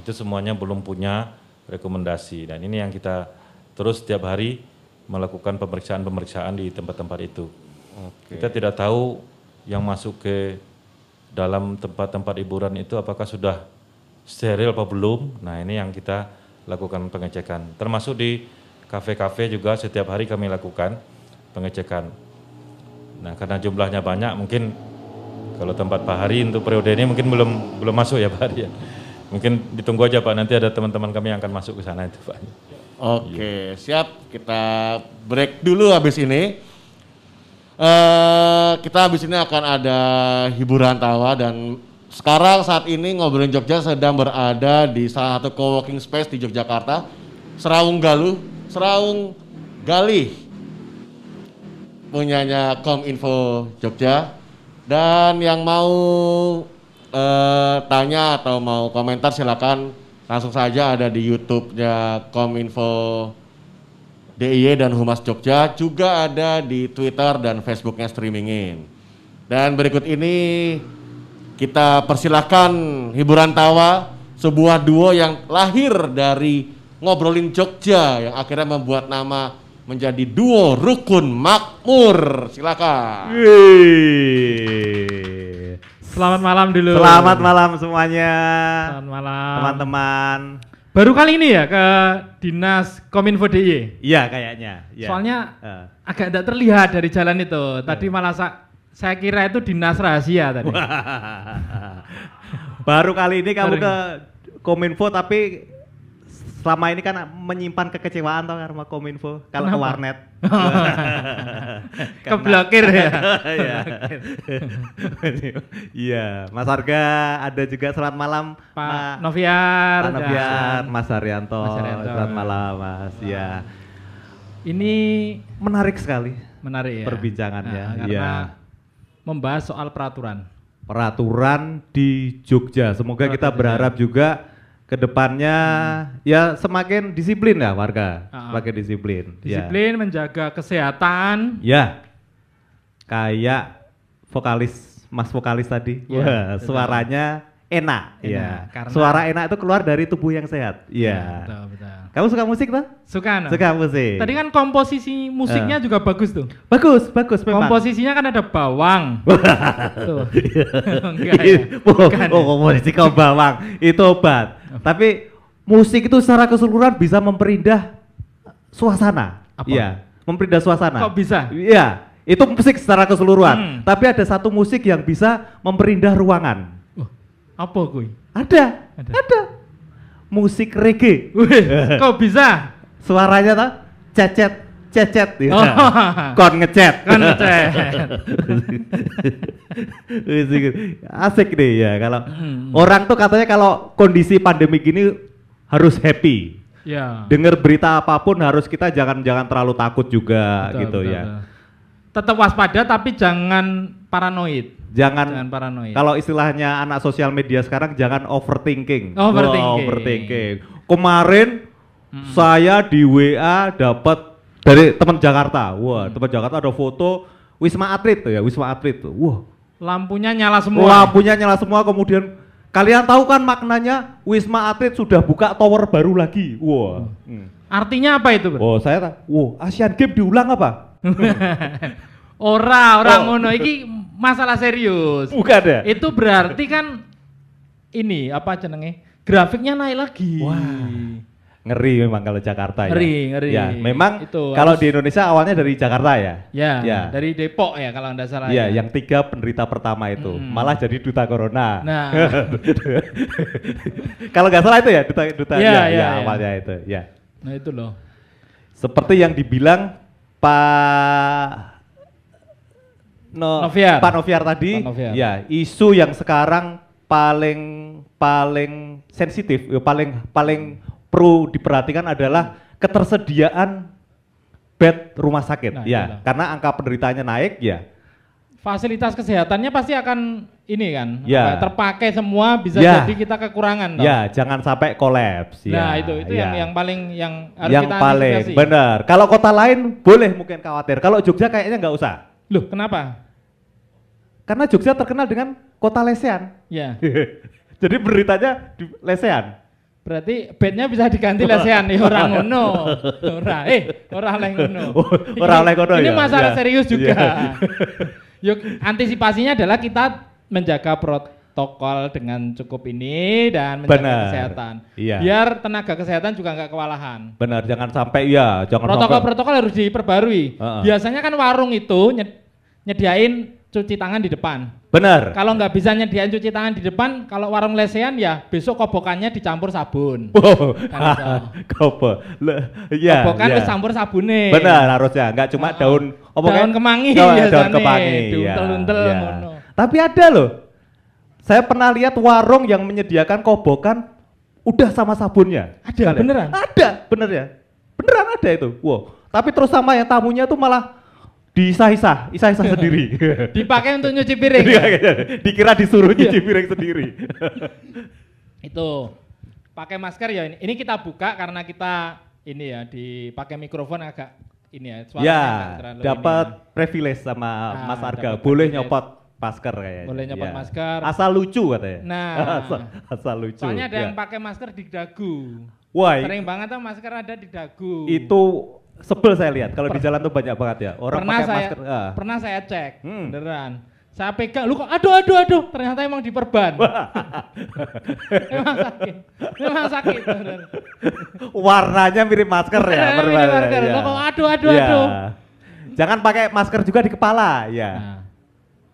Itu semuanya belum punya rekomendasi. Dan ini yang kita terus setiap hari melakukan pemeriksaan-pemeriksaan di tempat-tempat itu. Kita tidak tahu yang masuk ke dalam tempat-tempat hiburan itu apakah sudah steril apa belum. Nah ini yang kita lakukan pengecekan. Termasuk di kafe-kafe juga setiap hari kami lakukan pengecekan. Nah karena jumlahnya banyak mungkin kalau tempat Pak Hari untuk periode ini mungkin belum belum masuk ya Pak Hari ya. Mungkin ditunggu aja Pak, nanti ada teman-teman kami yang akan masuk ke sana itu Pak. Oke, siap. Kita break dulu habis ini. eh kita habis ini akan ada hiburan tawa dan sekarang saat ini ngobrolin Jogja sedang berada di salah satu co-working space di Yogyakarta, Serawung Galuh, Serawung Galih, punyanya Kominfo Jogja. Dan yang mau eh, tanya atau mau komentar silakan langsung saja ada di YouTube-nya Kominfo DIY dan Humas Jogja juga ada di Twitter dan Facebooknya streamingin. Dan berikut ini kita persilahkan hiburan tawa sebuah duo yang lahir dari ngobrolin Jogja yang akhirnya membuat nama menjadi duo rukun makmur. Silakan. Wih. Selamat malam dulu. Selamat malam semuanya, Selamat malam. teman-teman. Baru kali ini ya ke Dinas Kominfo DIY. Iya kayaknya. iya. Soalnya Eh. agak tidak terlihat dari jalan itu. Tadi malah sa- saya kira itu dinas rahasia tadi. [laughs] Baru kali ini kamu Baru ke Kominfo tapi selama ini kan menyimpan kekecewaan tau karena Kominfo kalau ke warnet. [laughs] Keblokir ya. [laughs] Iya. Iya, Mas Arga ada juga selamat malam Pak Ma- Noviar. Pak dan Novian, Mas Haryanto. Mas Haryanto. Selamat malam, Mas. Ya. Ini Menarik sekali menarik ya. perbincangannya. Nah, karena Iya. membahas soal peraturan. Peraturan di Jogja. Semoga kita Peraturan. berharap juga ke depannya ya semakin disiplin ya warga. Ah. Semakin disiplin. Ya. Disiplin, menjaga kesehatan. Ya. Kayak vokalis Mas vokalis tadi. Iya, Wah, betul. suaranya enak. Enak, ya. karena- Suara enak itu keluar dari tubuh yang sehat. Iya. Betul, betul. Kamu suka musik tuh? Suka no? Suka musik. Tadi kan komposisi musiknya Eh. juga bagus tuh. bagus, bagus memang. Komposisinya kan ada bawang. [laughs] tuh. [laughs] Enggak ya? oh, Bukan oh, ya? komposisi kau bawang itu obat. Tapi musik itu secara keseluruhan bisa memperindah suasana. Apa? Iya, memperindah suasana. Kok bisa? Iya, itu musik secara keseluruhan. Hmm. Tapi ada satu musik yang bisa memperindah ruangan. Wah, apa kuy? Ada, Ada. ada. Musik reggae. Wih, [laughs] kok bisa? Suaranya tuh cecet, cecet. Ya. Oh. Kon ngecet. Kan ngecet. [laughs] Asik deh ya kalau Hmm. orang tuh katanya kalau kondisi pandemi gini harus happy. ya. Dengar berita apa pun harus kita jangan jangan terlalu takut juga Betul, gitu betul, ya. betul. Tetap waspada tapi jangan paranoid. Jangan, Jangan paranoid. kalau istilahnya anak sosial media sekarang jangan overthinking. Overthinking. Wah, overthinking. Kemarin saya di WA dapat dari teman Jakarta. Wah, teman Jakarta ada foto Wisma Atlet tuh ya, Wisma Atlet tuh. Wah, Lampunya nyala semua. lampunya nyala semua kemudian kalian tahu kan maknanya Wisma Atlet sudah buka tower baru lagi. Wah. Hmm. Artinya apa itu? Bro? Oh, saya tak. Wow, Asian Games diulang apa? [laughs] Ora, ora Oh. ngono iki masalah serius. Bukan ya? Itu berarti kan ini apa jenenge? Grafiknya naik lagi. Wah. Ngeri memang kalau Jakarta ya. Ngeri, ngeri. Ya, memang Itu kalau harus- di Indonesia awalnya dari Jakarta ya. Ya, Ya. dari Depok ya kalau anda salah. Iya, ya. yang tiga penderita pertama itu Mm-mm. malah jadi duta corona. Nah, [laughs] kalau nggak salah itu ya duta duta Iya, ya, iya, ya, iya. awalnya itu ya. nah itu loh. Seperti yang dibilang Pak no, Noviar. Pak Noviar tadi, Pak Noviar. ya isu yang sekarang paling paling sensitif, ya, paling paling perlu diperhatikan adalah ketersediaan bed rumah sakit, Nah, ya itulah. karena angka penderitanya naik, ya Fasilitas kesehatannya pasti akan ini kan, Ya. terpakai semua bisa Ya. jadi kita kekurangan. toh. ya jangan sampai kolaps, Nah ya, itu itu ya. yang yang paling yang harus yang kita paling antisipasi. benar. Kalau kota lain boleh mungkin khawatir, kalau Jogja kayaknya nggak usah, Loh kenapa? karena Jogja terkenal dengan kota lesehan. Ya [laughs] Jadi beritanya di lesehan. Berarti bednya bisa diganti lesehan ya orang [laughs] ngono. Ora eh ora oleh ngono. [laughs] Ora oleh ngono Ini ya? masalah Ya. serius juga. Iya. [laughs] Yuk antisipasinya adalah kita menjaga protokol dengan cukup ini dan menjaga Benar. kesehatan. Iya. Biar tenaga kesehatan juga nggak kewalahan. Benar, jangan sampai ya, jangan. Protokol-protokol harus diperbarui. Heeh. Biasanya kan warung itu nyed- nyediain cuci tangan di depan. Benar. Kalau nggak bisa nyediain cuci tangan di depan, kalau warung lesehan ya besok kobokannya dicampur sabun. [laughs] [laughs] Kopo. Le- Iya. Kobokan iya. campur sabune. Benar harusnya, nggak cuma Heeh. daun apa Daun kemangi daun, daun biasanya, kemangi. iya. ngono. Tapi ada loh. Saya pernah lihat warung yang menyediakan kobokan udah sama sabunnya. Ada, Sekalian. beneran? Ada, bener ya. Beneran ada itu. Wow. Tapi terus sama yang tamunya tuh malah disah-isah, isah-isah [laughs] sendiri. Dipakai untuk nyuci piring. Iya, Dikira disuruh Iya. nyuci piring sendiri. [laughs] Itu pakai masker ya ini. Ini kita buka karena kita ini ya dipakai mikrofon agak ini ya. suaranya ya, dapat ini ya. privilege sama Ah, Mas Arga. Boleh privilege. nyopot masker kayaknya. Boleh nyopot Ya. masker. Asal lucu katanya. Nah. [laughs] asal, asal lucu. Soalnya ada ya. yang pakai masker di dagu. Wah, Sering banget tuh masker ada di dagu. itu sebel saya lihat. Kalau di jalan tuh banyak banget ya. Orang pernah pakai saya masker. ah. pernah saya cek Hmm. beneran. Saya pegang, lu kok aduh aduh aduh, ternyata emang diperban. [laughs] memang sakit, memang sakit. bener. Warnanya mirip masker ya. Mirip perbannya, masker. ya. Kok aduh, aduh, Ya. aduh. Jangan pakai masker juga di kepala, ya. Nah,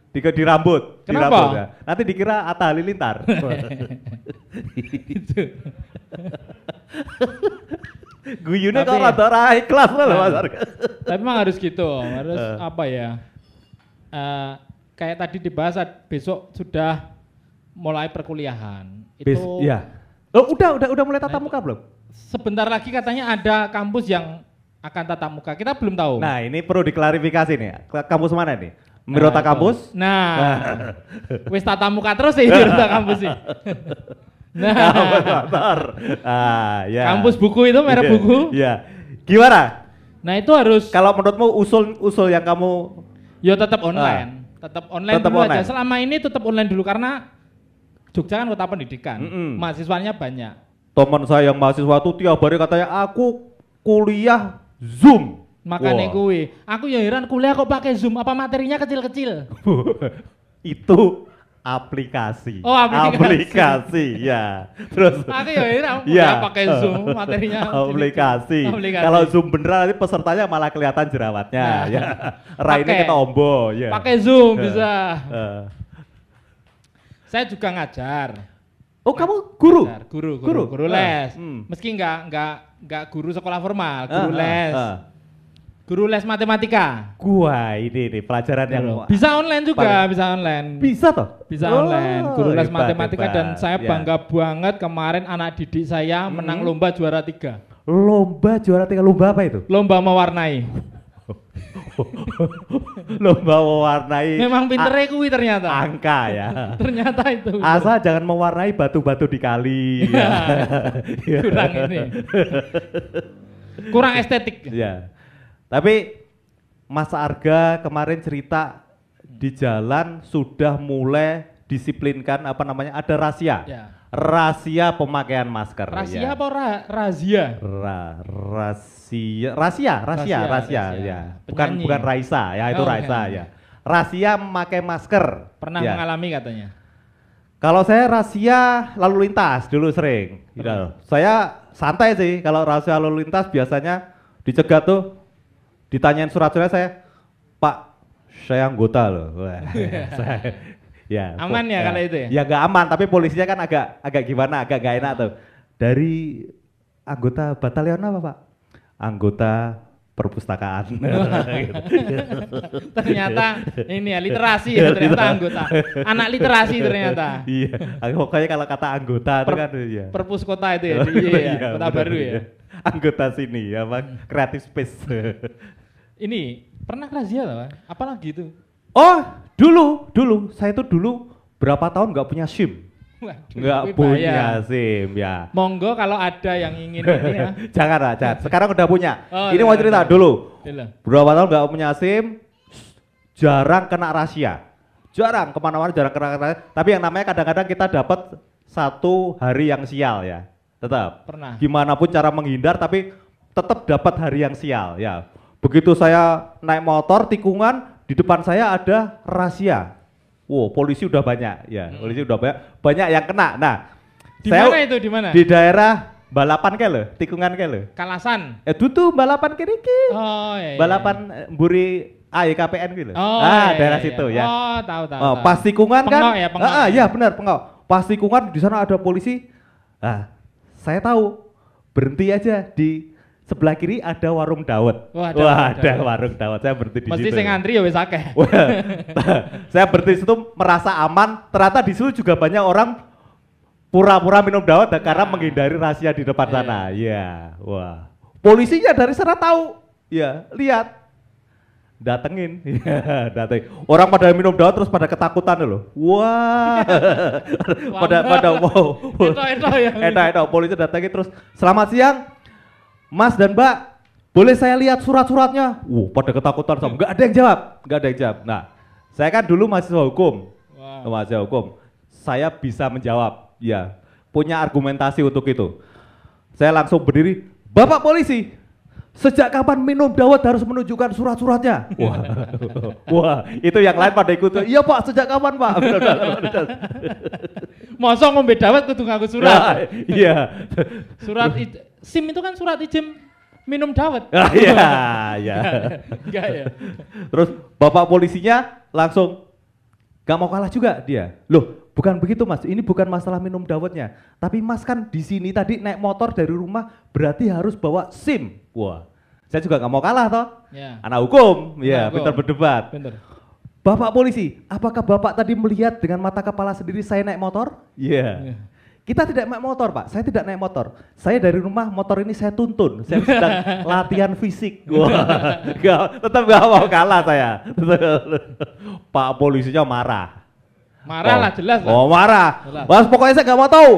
Di, di rambut, di Kenapa? rambut ya. Nanti dikira Atta Halilintar. [laughs] [laughs] Tapi- kok rada ora ikhlas loh Nah. Mas Arga. Tapi memang harus gitu, harus Eh. apa ya? eh, kayak tadi dibahas besok sudah mulai perkuliahan. Itu ya. Oh, udah udah udah mulai tatap Nah, muka belum? sebentar lagi katanya ada kampus yang akan tatap muka. Kita belum tahu. Nah, ini perlu diklarifikasi nih. Kampus mana nih? Mirota Nah, kampus? Nah, [laughs] wis tatap muka terus sih Mirota kampus sih. [laughs] Nah, [laughs] motor. Ah, ya. kampus buku itu merek Iya, buku. Iya. Gimana? Nah itu harus Kalau menurutmu usul-usul yang kamu ya tetap online, tetap online Tetap dulu online. aja. Selama ini tetap online dulu karena Jogja kan kota pendidikan, Mm-mm. mahasiswanya banyak. teman saya yang mahasiswa tuh tiap hari katanya aku kuliah Zoom. Makanya kuwi, aku ya heran kuliah kok pakai Zoom, apa materinya kecil-kecil? [laughs] itu aplikasi. Oh, aplikasi. Aplikasi, ya. Terus Aku ya Iya. kuliah pakai Zoom, materinya aplikasi. Aplikasi. Kalau Zoom beneran nanti pesertanya malah kelihatan jerawatnya, Nah. ya. Raine Pakai. kita ombo, ya. pakai Zoom Eh, bisa. eh. Saya juga ngajar. Oh, kamu guru? Ngajar, guru, guru, Guru? guru, Ah, les. hmm. Meski nggak nggak nggak guru sekolah formal, guru ah, les, ah. Guru les matematika. Gua ini nih pelajaran yang Bisa online juga, paling- bisa online. bisa toh? Bisa Oh, online, guru les hebat, matematika dan hebat. saya Ya. bangga banget kemarin anak didik saya menang Hmm. lomba juara tiga. Lomba juara tiga lomba apa itu? Lomba mewarnai. [laughs] lomba mewarnai Memang pinternya kuwi ternyata. angka ya. [laughs] ternyata itu. Asal jangan mewarnai batu-batu di kali. ya. [laughs] Kurang ini. Kurang estetik. Ya. Tapi Mas Arga kemarin cerita di jalan sudah mulai disiplinkan apa namanya ada rahasia. Ya. Rahasia pemakaian masker. Rahasia ya. apa ra razia? Ra, rahasia, rahasia, rahasia, Rahasia, rahasia, rahasia. ya. Bukan Penyanyi. bukan Raisa, ya itu Oh, Raisa bukan. ya. Rahasia memakai masker. Pernah ya. mengalami katanya. Kalau saya rahasia lalu lintas dulu sering. Gitu. Saya santai sih kalau rahasia lalu lintas biasanya dicegat tuh ditanyain surat-surat saya, Pak, saya anggota loh. [laughs] Saya- ya, Aman ya kalau itu ya? Ya nggak aman, tapi polisinya kan agak agak gimana, agak gak enak tuh. Dari anggota batalion apa Pak? Anggota perpustakaan. [laughs] [laughs] ternyata ini ya literasi ya ternyata anggota. Anak literasi ternyata. iya, pokoknya kalau kata anggota itu Per- kan iya. Perpus kota itu ya. di- Iya, ya, kota baru ya. iya. Anggota sini apa creative space. Ini pernah razia lah? Apalagi itu? oh, dulu, dulu saya itu dulu berapa tahun nggak punya SIM. Nggak punya. SIM ya. Monggo kalau ada yang ingin ini ya. [laughs] jangan lah, jangan. Sekarang udah punya. Oh, Ini iya, mau cerita iya. dulu. Berapa tahun nggak punya SIM, jarang kena rahasia. Jarang ke mana-mana jarang kena rahasia. Tapi yang namanya kadang-kadang kita dapat satu hari yang sial ya. Tetap. Pernah. Gimana pun cara menghindar tapi tetap dapat hari yang sial ya. Begitu saya naik motor tikungan di depan saya ada rahasia. Wow, polisi udah banyak ya. Polisi udah banyak. Banyak yang kena. Nah, Di saya mana itu? Di mana? Di daerah balapan lo, tikungan lo. Kalasan. Eh tutu balapan kiri Oh iya. iya. balapan eh, Mburi AYKPN gitu. Oh, ah, iya, daerah iya, situ iya. ya. Oh, tahu tahu. Oh, pas tikungan kan? Ya, pengok. Ah, ah, iya benar, pengok. Pas tikungan di sana ada polisi. Ah, saya tahu. Berhenti aja di sebelah kiri ada warung dawet. Wah, ada Wah, warung ada dawet. warung dawet. Saya berhenti di Mesti situ. sing ngantri ya wis akeh. [laughs] Saya berhenti di situ merasa aman. Ternyata di situ juga banyak orang pura-pura minum dawet karena menghindari rahasia di depan Iya. sana. Iya, wah. Polisinya dari sana tahu. Ya, lihat. Datengin, [laughs] Iya, datengin. Orang pada minum dawet terus pada ketakutan loh. Wah, [laughs] pada pada wow. Eto-eto ya. Enak, enak. Polisi datangin terus. Selamat siang, Mas dan Mbak. Boleh saya lihat surat-suratnya? Wuh, pada ketakutan sama. Nggak ada yang jawab, nggak ada yang jawab. Nah, saya kan dulu mahasiswa hukum, Wow. mahasiswa hukum. Saya bisa menjawab, ya, punya argumentasi untuk itu. Saya langsung berdiri, Bapak polisi, sejak kapan minum dawet harus menunjukkan surat-suratnya? Wah, [laughs] wah, itu yang lain pada ikut. Iya Pak, sejak kapan Pak? Mosok ngombe dawet kudu ngaku Nah, surat. Iya. Surat i- SIM itu kan surat izin minum dawet. Ah, Iya, iya. Enggak ya. Terus bapak polisinya langsung gak mau kalah juga dia. Loh, bukan begitu mas. Ini bukan masalah minum dawetnya. Tapi mas kan di sini tadi naik motor dari rumah berarti harus bawa SIM. Wah, saya juga gak mau kalah toh. Ya. Anak hukum, ya, pintar berdebat. Bapak polisi, apakah bapak tadi melihat dengan mata kepala sendiri saya naik motor? Iya. Iya. Kita tidak naik motor, Pak. Saya tidak naik motor. Saya dari rumah motor ini saya tuntun. Saya sedang [laughs] latihan fisik. Nggak- tetap gak mau kalah saya. [laughs] Pak polisinya marah. Marah lah Oh. jelas lah. Oh marah. Jelas. Mas pokoknya saya nggak mau tahu.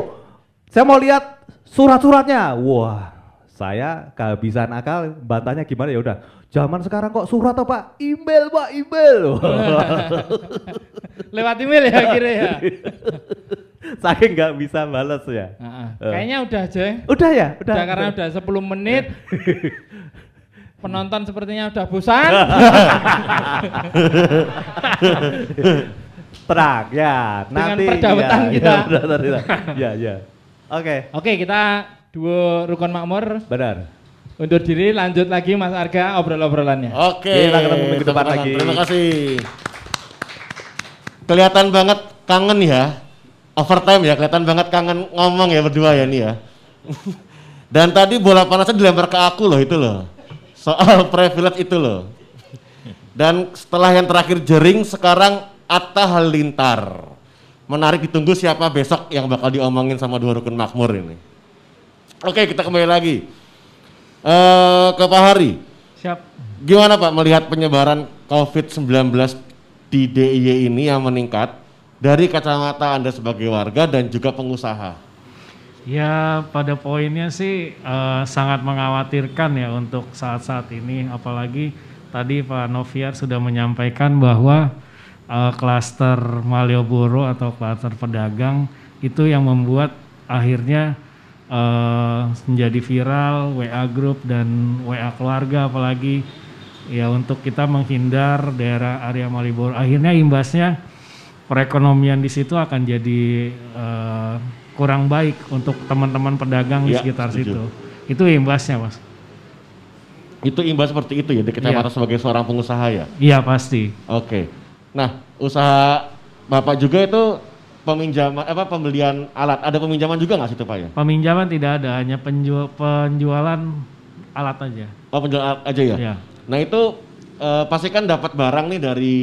Saya mau lihat surat-suratnya. Wah, saya kehabisan akal. Bantahnya gimana ya udah. Zaman sekarang kok surat apa? Pak? Email pak, email. [laughs] Lewat email ya kira ya. [laughs] Saking nggak bisa balas ya. Heeh. Eh. Kayaknya udah aja. ya. Udah ya, udah. Udah karena udah 10 menit. [laughs] Penonton sepertinya udah bosan. [laughs] Terang ya. Dengan Nanti perdawetan ya, kita. Ya, perdawetan kita. ya, ya. Oke, Oke, kita dua rukun makmur benar. undur diri lanjut lagi Mas Arga obrol-obrolannya. Oke. Kita ketemu minggu depan lagi. Terima kasih. Kelihatan banget kangen ya. Overtime ya, kelihatan banget kangen ngomong ya berdua ya nih ya. [laughs] Dan tadi bola panasnya dilempar ke aku loh itu loh. Soal [laughs] privilege itu loh. Dan setelah yang terakhir jering sekarang Atta Halilintar. Menarik ditunggu siapa besok yang bakal diomongin sama dua rukun makmur ini. Oke kita kembali lagi. Eh ke Pak Hari. Siap. Gimana Pak melihat penyebaran COVID-19 di DIY ini yang meningkat dari kacamata Anda sebagai warga dan juga pengusaha? Ya pada poinnya sih eh, sangat mengkhawatirkan ya untuk saat-saat ini. Apalagi tadi Pak Noviar sudah menyampaikan bahwa eh, klaster Malioboro atau klaster pedagang itu yang membuat akhirnya eh, menjadi viral WA grup dan WA keluarga apalagi. Ya untuk kita menghindar daerah area Malioboro. Akhirnya imbasnya perekonomian di situ akan jadi eh, kurang baik untuk teman-teman pedagang di Iya, sekitar setuju. situ. Itu imbasnya, Mas. Itu imbas seperti itu ya di kacamata Iya. sebagai seorang pengusaha ya. Iya, pasti. Oke. Nah, usaha Bapak juga itu peminjaman apa pembelian alat. Ada peminjaman juga nggak situ Pak ya? Peminjaman tidak ada, hanya penjual, penjualan alat aja. Oh, penjual alat aja ya? Iya. Nah, itu eh, pasti kan dapat barang nih dari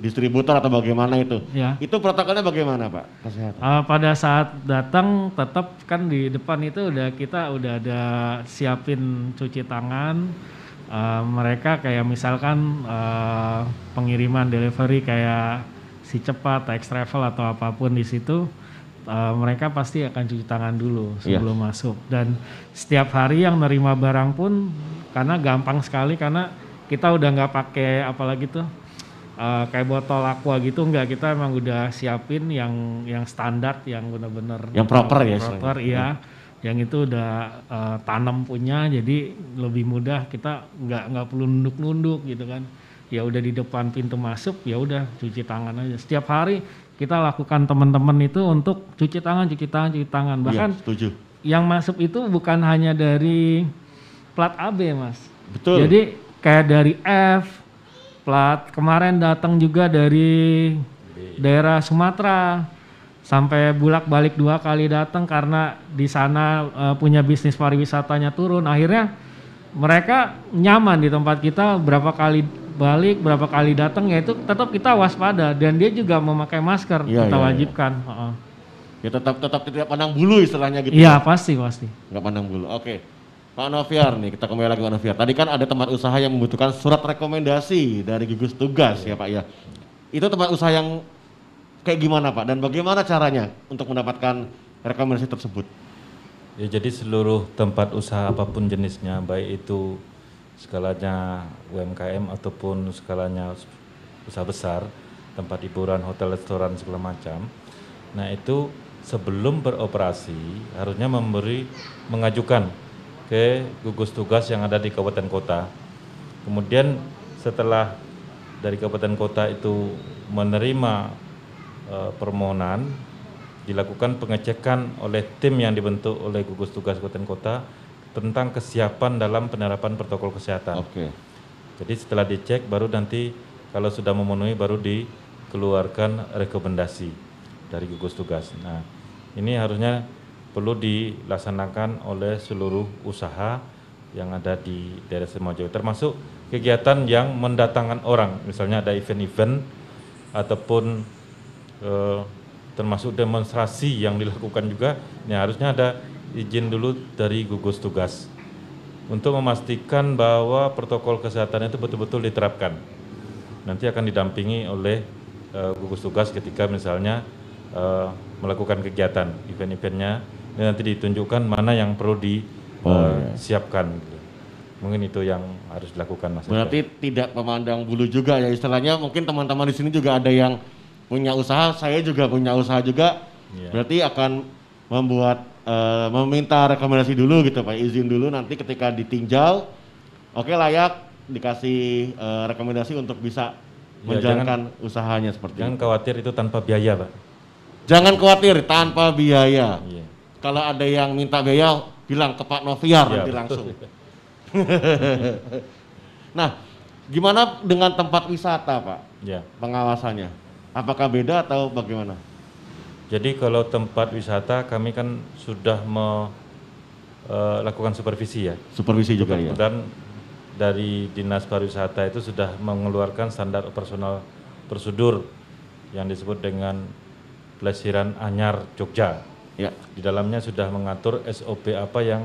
distributor atau bagaimana itu. Ya. Itu protokolnya bagaimana, Pak? Kesehatan. Uh, pada saat datang tetap kan di depan itu udah kita udah ada siapin cuci tangan. Uh, mereka kayak misalkan uh, pengiriman delivery kayak si cepat, X travel atau apa pun di situ, uh, mereka pasti akan cuci tangan dulu Iya. sebelum masuk. Dan setiap hari yang nerima barang pun karena gampang sekali karena kita udah nggak pakai apalagi tuh uh, kayak botol aqua gitu enggak kita emang udah siapin yang yang standar yang benar-benar Yang proper ya, proper iya. Yang itu udah uh, tanam punya jadi lebih mudah. Kita nggak nggak perlu nunduk-nunduk gitu kan. Ya udah di depan pintu masuk ya udah cuci tangan aja. Setiap hari kita lakukan teman-teman itu untuk cuci tangan cuci tangan cuci tangan. Bahkan Iya, setuju. yang masuk itu bukan hanya dari plat AB mas. Betul. jadi kayak dari F plat kemarin datang juga dari daerah Sumatera sampai bulak balik dua kali datang karena di sana eh, punya bisnis pariwisatanya turun akhirnya mereka nyaman di tempat kita berapa kali balik berapa kali datang ya itu tetap kita waspada dan dia juga memakai masker Iya, kita iya. wajibkan Heeh. Ya tetap tetap tidak pandang bulu istilahnya gitu. iya pasti pasti Nggak pandang bulu. Oke. Pak Noviar nih, kita kembali lagi Pak Noviar. Tadi kan ada tempat usaha yang membutuhkan surat rekomendasi dari gugus tugas ya Pak ya. Itu tempat usaha yang kayak gimana Pak? Dan bagaimana caranya untuk mendapatkan rekomendasi tersebut? Ya, jadi seluruh tempat usaha apa pun jenisnya, baik itu skalanya UMKM ataupun skalanya usaha besar, tempat hiburan, hotel, restoran segala macam. Nah itu sebelum beroperasi harusnya memberi mengajukan ke gugus tugas yang ada di kabupaten kota. Kemudian setelah dari kabupaten kota itu menerima eh, permohonan dilakukan pengecekan oleh tim yang dibentuk oleh gugus tugas kabupaten kota tentang kesiapan dalam penerapan protokol kesehatan. Oke. Jadi setelah dicek baru nanti kalau sudah memenuhi baru dikeluarkan rekomendasi dari gugus tugas. Nah, ini harusnya perlu dilaksanakan oleh seluruh usaha yang ada di daerah Semajawa termasuk kegiatan yang mendatangkan orang, misalnya ada event-event ataupun eh, termasuk demonstrasi yang dilakukan juga, ini harusnya ada izin dulu dari gugus tugas untuk memastikan bahwa protokol kesehatan itu betul-betul diterapkan. Nanti akan didampingi oleh eh, gugus tugas ketika misalnya eh, melakukan kegiatan event-eventnya, ini nanti ditunjukkan mana yang perlu Oh, iya. disiapkan. Mungkin itu yang harus dilakukan Mas. Berarti tidak memandang bulu juga ya istilahnya mungkin teman-teman di sini juga ada yang punya usaha, saya juga punya usaha juga. Iya. Berarti akan membuat eh, meminta rekomendasi dulu gitu Pak, izin dulu nanti ketika ditinjau oke layak dikasih eh, rekomendasi untuk bisa Ya, menjalankan usahanya seperti Jangan itu. khawatir itu tanpa biaya, Pak. Jangan khawatir tanpa biaya. Iya. Kalau ada yang minta biaya bilang ke Pak Noviar Iya, nanti betul. langsung. [laughs] nah, gimana dengan tempat wisata Pak? Ya. pengawasannya? Apakah beda atau bagaimana? Jadi kalau tempat wisata kami kan sudah melakukan supervisi ya. Supervisi juga ya. Dan dari Dinas Pariwisata itu sudah mengeluarkan standar operasional prosedur yang disebut dengan Pelesiran Anyar Jogja. Ya, Di dalamnya sudah mengatur SOP apa yang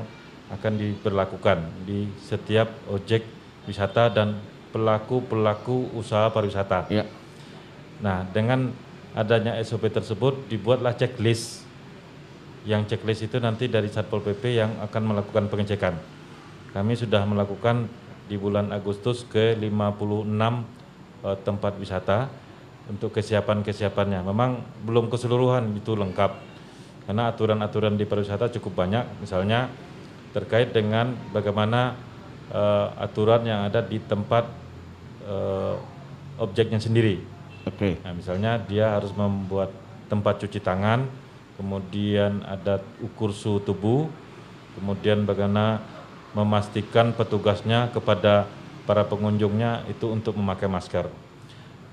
akan diberlakukan di setiap objek wisata dan pelaku-pelaku usaha pariwisata. ya, Nah, dengan adanya SOP tersebut dibuatlah checklist. Yang checklist itu nanti dari Satpol PP yang akan melakukan pengecekan. Kami sudah melakukan di bulan Agustus ke 56 eh, tempat wisata untuk kesiapan-kesiapannya. Memang belum keseluruhan itu lengkap. Karena aturan-aturan di pariwisata cukup banyak, misalnya terkait dengan bagaimana eh, aturan yang ada di tempat eh, objeknya sendiri Oke. Nah, misalnya dia harus membuat tempat cuci tangan, kemudian ada ukur suhu tubuh, kemudian bagaimana memastikan petugasnya kepada para pengunjungnya itu untuk memakai masker.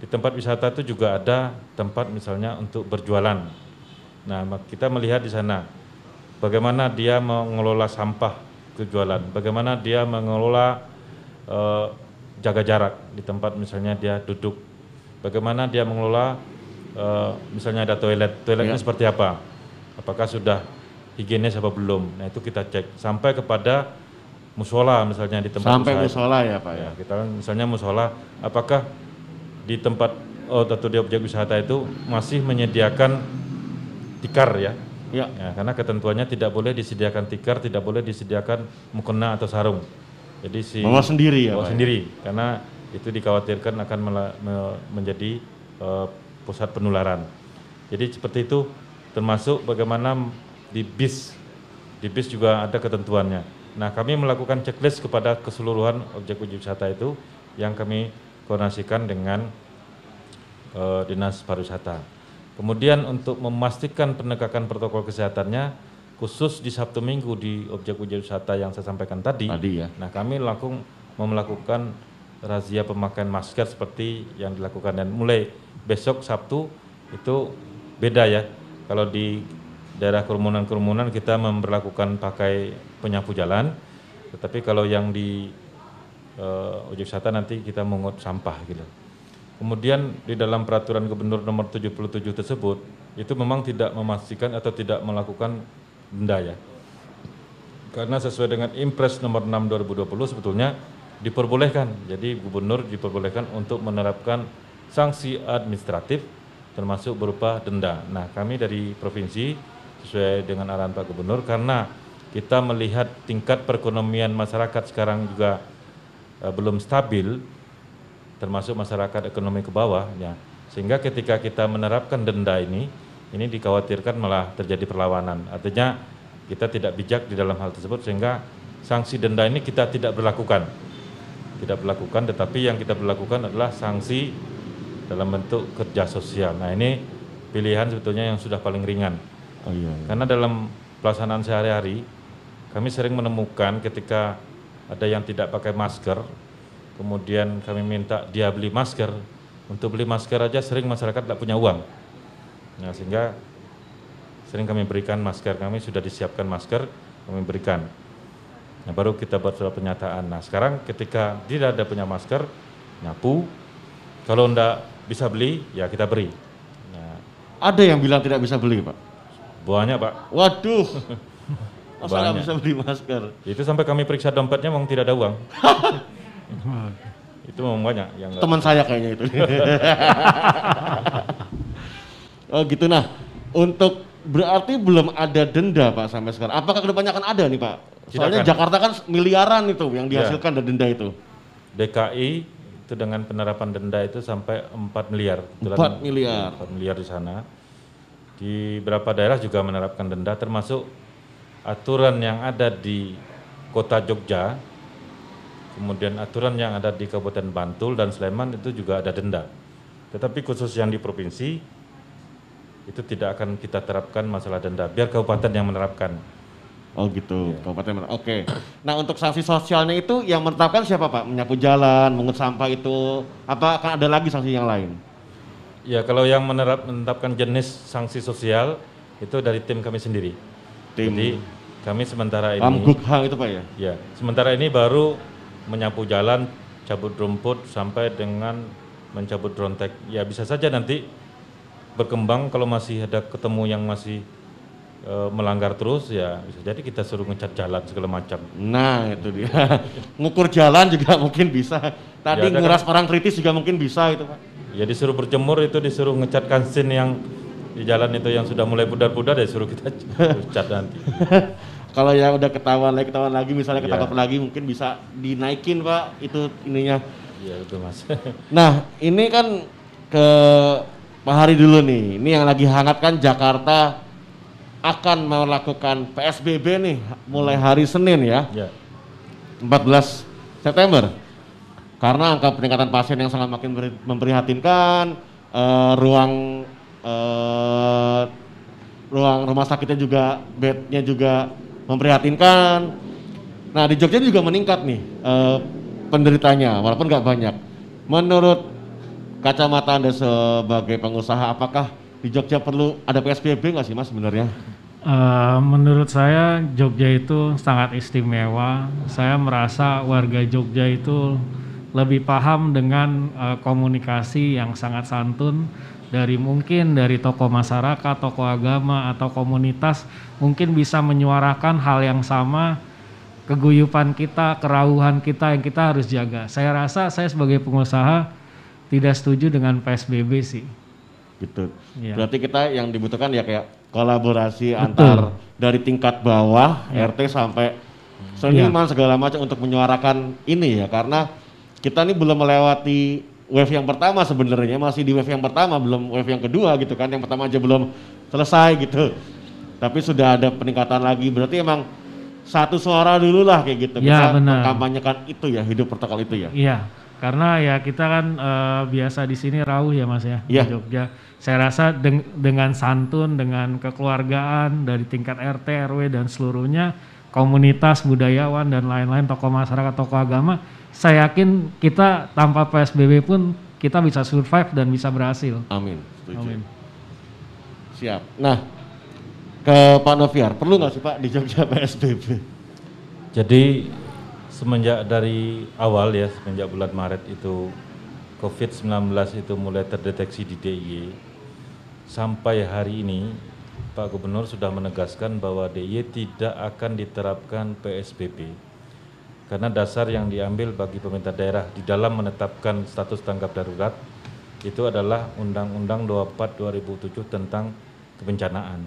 Di tempat wisata itu juga ada tempat misalnya untuk berjualan. Nah, kita melihat di sana bagaimana dia mengelola sampah kejualan, bagaimana dia mengelola eh, jaga jarak di tempat misalnya dia duduk, bagaimana dia mengelola eh, misalnya ada toilet, toiletnya Ya. seperti apa, apakah sudah higienis apa belum. Nah itu kita cek sampai kepada musola misalnya di tempat Sampai usaha. musola ya Pak ya. Ya, kita misalnya musola, apakah di tempat oh, atau di objek wisata itu masih menyediakan tikar ya? Ya. Ya, karena ketentuannya tidak boleh disediakan tikar, tidak boleh disediakan mukena atau sarung. Jadi si Bawa sendiri ya, bawa ya? sendiri, karena itu dikhawatirkan akan mela- me- menjadi eh, pusat penularan. Jadi seperti itu, termasuk bagaimana di bis, di bis juga ada ketentuannya. Nah, kami melakukan checklist kepada keseluruhan objek-objek wisata itu yang kami koordinasikan dengan eh, dinas pariwisata. Kemudian untuk memastikan penegakan protokol kesehatannya, khusus di Sabtu Minggu di objek-objek wisata yang saya sampaikan tadi, Tadi ya. nah kami langsung melakukan razia pemakaian masker seperti yang dilakukan dan mulai besok Sabtu itu beda ya. Kalau di daerah kerumunan-kerumunan kita memperlakukan pakai penyapu jalan, tetapi kalau yang di eh, objek wisata nanti kita mengut sampah gitu. Kemudian di dalam peraturan gubernur nomor 77 tersebut itu memang tidak memastikan atau tidak melakukan denda ya. Karena sesuai dengan Impres nomor 6 2020 sebetulnya diperbolehkan. Jadi gubernur diperbolehkan untuk menerapkan sanksi administratif termasuk berupa denda. Nah, kami dari provinsi sesuai dengan arahan Pak Gubernur karena kita melihat tingkat perekonomian masyarakat sekarang juga eh, belum stabil termasuk masyarakat ekonomi ke bawah ya. Sehingga ketika kita menerapkan denda ini ini dikhawatirkan malah terjadi perlawanan. Artinya kita tidak bijak di dalam hal tersebut sehingga sanksi denda ini kita tidak berlakukan. Tidak berlakukan tetapi yang kita berlakukan adalah sanksi dalam bentuk kerja sosial. Nah, ini pilihan sebetulnya yang sudah paling ringan. Oh iya. iya. Karena dalam pelaksanaan sehari-hari kami sering menemukan ketika ada yang tidak pakai masker, kemudian kami minta dia beli masker. Untuk beli masker aja sering masyarakat tidak punya uang. Nah, sehingga sering kami berikan masker, kami sudah disiapkan masker, kami berikan. Nah, baru kita buat surat pernyataan. Nah, sekarang ketika tidak ada punya masker, nyapu. Kalau enggak bisa beli, ya kita beri. Nah, Ada yang bilang tidak bisa beli Pak. banyak Pak. Waduh. [laughs] Masa nggak bisa beli masker? Itu sampai kami periksa dompetnya memang tidak ada uang. itu memang banyak yang Teman saya kayaknya itu. [laughs] oh gitu nah. Untuk berarti belum ada denda Pak sampai sekarang. Apakah ke depannya akan ada nih Pak? Soalnya akan. Jakarta kan miliaran itu yang Ya. dihasilkan dari denda itu. DKI itu dengan penerapan denda itu sampai 4 miliar. Kebetulan 4 miliar. 4 miliar di sana. Di beberapa daerah juga menerapkan denda termasuk aturan yang ada di kota Jogja, kemudian aturan yang ada di Kabupaten Bantul dan Sleman itu juga ada denda. Tetapi khusus yang di provinsi itu tidak akan kita terapkan masalah denda, biar kabupaten yang menerapkan. Oh gitu, Kabupaten Merak. Oke. Nah untuk sanksi sosialnya itu yang menetapkan siapa Pak? Menyapu jalan, mengut sampah itu, apa akan ada lagi sanksi yang lain? Ya kalau yang menerap, menetapkan jenis sanksi sosial itu dari tim kami sendiri. Tim Jadi kami sementara ini, Pamgukhang itu Pak ya? ya sementara ini baru menyapu jalan, cabut rumput sampai dengan mencabut rontek. Ya bisa saja nanti berkembang kalau masih ada ketemu yang masih eh, melanggar terus ya bisa jadi kita suruh ngecat jalan segala macam. Nah itu dia. [laughs] Ngukur jalan juga mungkin bisa. Tadi Ya, nguras orang kritis juga mungkin bisa itu Pak. Ya disuruh berjemur itu disuruh ngecat kansin yang di jalan itu yang sudah mulai pudar-pudar ya suruh kita [laughs] cat nanti. [laughs] Kalau yang udah ketahuan lagi, ketahuan lagi, misalnya Iya. ketangkap lagi mungkin bisa dinaikin Pak itu ininya. Iya betul mas. [laughs] Nah ini kan ke Pak Hari dulu nih. Ini yang lagi hangat kan Jakarta akan melakukan PSBB nih mulai hari Senin ya. ya. 14 September. Karena angka peningkatan pasien yang sangat makin memprihatinkan, eh, ruang eh, ruang rumah sakitnya juga bednya juga memprihatinkan. Nah di Jogja juga meningkat nih eh, penderitanya walaupun nggak banyak. Menurut kacamata anda sebagai pengusaha, apakah di Jogja perlu ada PSBB nggak sih mas sebenarnya? Eh, menurut saya Jogja itu sangat istimewa. Saya merasa warga Jogja itu lebih paham dengan eh, komunikasi yang sangat santun dari mungkin dari tokoh masyarakat, tokoh agama atau komunitas mungkin bisa menyuarakan hal yang sama keguyupan kita, kerauhan kita yang kita harus jaga. Saya rasa saya sebagai pengusaha tidak setuju dengan PSBB sih. gitu. Iya. Berarti kita yang dibutuhkan ya kayak kolaborasi antar dari tingkat bawah Iya. RT sampai seniman segala macam untuk menyuarakan ini ya karena kita ini belum melewati wave yang pertama sebenarnya masih di wave yang pertama belum wave yang kedua gitu kan yang pertama aja belum selesai gitu tapi sudah ada peningkatan lagi berarti emang satu suara dulu lah kayak gitu Ya, kita benar. mengkampanyekan itu ya hidup protokol itu ya Iya, karena ya kita kan eh, biasa di sini rauh ya Mas ya Iya. di Jogja. Saya rasa deng- dengan santun, dengan kekeluargaan dari tingkat RT, RW dan seluruhnya komunitas budayawan dan lain-lain tokoh masyarakat, tokoh agama, saya yakin kita tanpa PSBB pun kita bisa survive dan bisa berhasil. amin setuju Amin. Siap. Nah, ke Pak Noviar, perlu nggak sih Pak di Jogja PSBB? Jadi semenjak dari awal ya, semenjak bulan Maret itu COVID-19 itu mulai terdeteksi di DIY, sampai hari ini Pak Gubernur sudah menegaskan bahwa DIY tidak akan diterapkan PSBB. Karena dasar yang diambil bagi pemerintah daerah di dalam menetapkan status tanggap darurat itu adalah Undang-Undang 24 2007 tentang kebencanaan.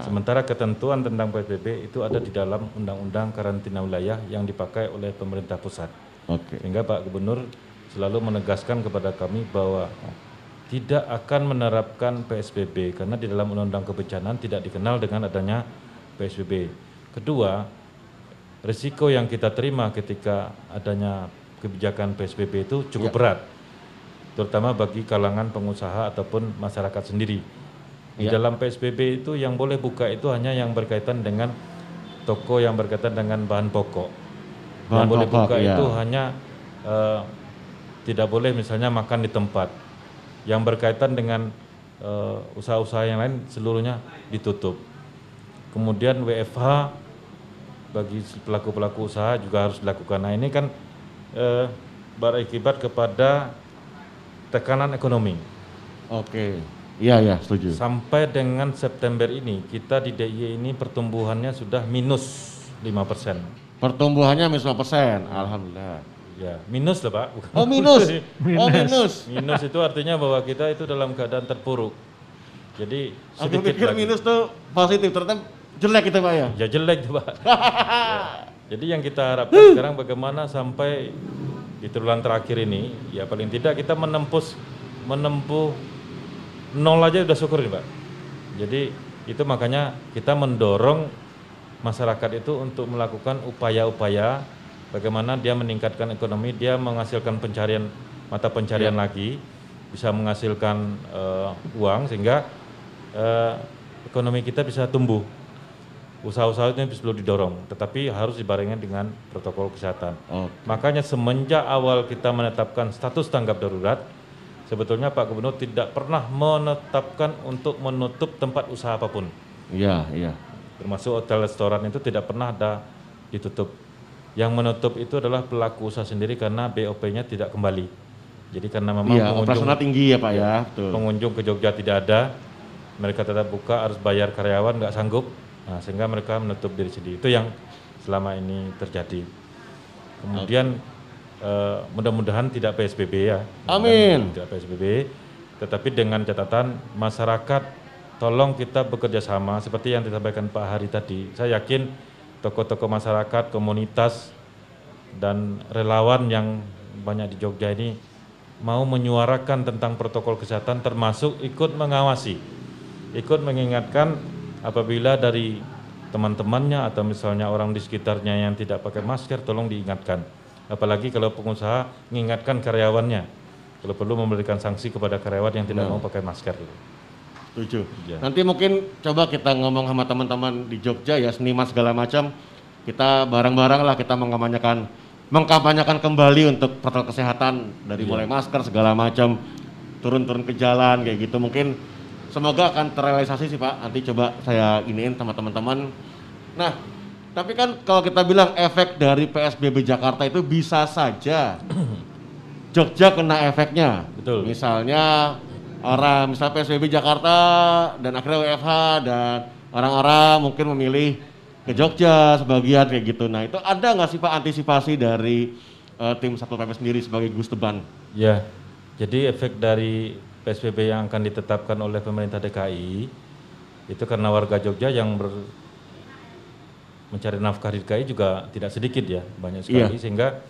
Sementara ketentuan tentang PSBB itu ada di dalam Undang-Undang Karantina Wilayah yang dipakai oleh pemerintah pusat. Oke. Sehingga Pak Gubernur selalu menegaskan kepada kami bahwa tidak akan menerapkan PSBB karena di dalam Undang-Undang Kebencanaan tidak dikenal dengan adanya PSBB. Kedua, risiko yang kita terima ketika adanya kebijakan PSBB itu cukup berat, terutama bagi kalangan pengusaha ataupun masyarakat sendiri. Di Ya. dalam PSBB itu yang boleh buka itu hanya yang berkaitan dengan toko yang berkaitan dengan bahan pokok. Bahan yang boleh pokok, buka iya. itu hanya eh, tidak boleh misalnya makan di tempat. Yang berkaitan dengan eh, usaha-usaha yang lain seluruhnya ditutup. Kemudian WFH bagi pelaku-pelaku usaha juga harus dilakukan. Nah ini kan eh, berakibat kepada tekanan ekonomi. Oke. Iya, iya, setuju. Sampai dengan September ini kita di DIY ini pertumbuhannya sudah minus 5%. Pertumbuhannya minus 5%. Alhamdulillah. Ya, minus loh Pak. Bukan Oh, minus. [laughs] Oh, minus. minus itu artinya bahwa kita itu dalam keadaan terpuruk. Jadi Aku sedikit pikir lagi. minus tuh positif, ternyata jelek itu Pak ya. Ya jelek tuh Pak. [laughs] Jadi yang kita harapkan sekarang bagaimana sampai di triwulan terakhir ini, ya paling tidak kita menembus menempuh nol aja udah syukur nih Pak. Jadi itu makanya kita mendorong masyarakat itu untuk melakukan upaya-upaya bagaimana dia meningkatkan ekonomi, dia menghasilkan pencarian mata pencarian lagi, bisa menghasilkan eh, uang sehingga eh, ekonomi kita bisa tumbuh usaha-usaha itu perlu didorong, tetapi harus dibarengi dengan protokol kesehatan. Oke. Makanya semenjak awal kita menetapkan status tanggap darurat, sebetulnya Pak Gubernur tidak pernah menetapkan untuk menutup tempat usaha apa pun, Iya, iya. termasuk hotel restoran itu tidak pernah ada ditutup. Yang menutup itu adalah pelaku usaha sendiri karena BOP-nya tidak kembali. Jadi karena memang Iya, operasional tinggi ya Pak ya. Betul. pengunjung ke Jogja tidak ada, mereka tetap buka harus bayar karyawan nggak sanggup, nah, sehingga mereka menutup diri sendiri. Itu yang selama ini terjadi. Kemudian eh, mudah-mudahan tidak PSBB ya. Amin. Tidak PSBB, tetapi dengan catatan masyarakat tolong kita bekerja sama seperti yang disampaikan Pak Hari tadi. Saya yakin tokoh-tokoh masyarakat, komunitas dan relawan yang banyak di Jogja ini mau menyuarakan tentang protokol kesehatan termasuk ikut mengawasi, ikut mengingatkan apabila dari teman-temannya atau misalnya orang di sekitarnya yang tidak pakai masker tolong diingatkan. Apalagi kalau pengusaha mengingatkan karyawannya. Kalau perlu memberikan sanksi kepada karyawan yang tidak mau pakai masker. Setuju. Ya. Nanti mungkin coba kita ngomong sama teman-teman di Jogja ya seniman segala macam. Kita bareng-bareng lah kita mengamanyakan mengkampanyekan kembali untuk protokol kesehatan dari mulai masker segala macam turun-turun ke jalan kayak gitu mungkin semoga akan terrealisasi sih Pak. Nanti coba saya iniin sama teman-teman. Nah, tapi kan kalau kita bilang efek dari PSBB Jakarta itu bisa saja [clears throat] Jogja kena efeknya. Betul. Misalnya orang misal PSBB Jakarta dan akhirnya WFH dan orang-orang mungkin memilih ke Jogja sebagian kayak gitu. Nah itu ada nggak sih Pak antisipasi dari eh, tim Satpol PP sendiri sebagai Gus Teban? Ya, jadi efek dari PSBB yang akan ditetapkan oleh pemerintah DKI itu karena warga Jogja yang ber- mencari nafkah di DKI juga tidak sedikit ya, banyak sekali sehingga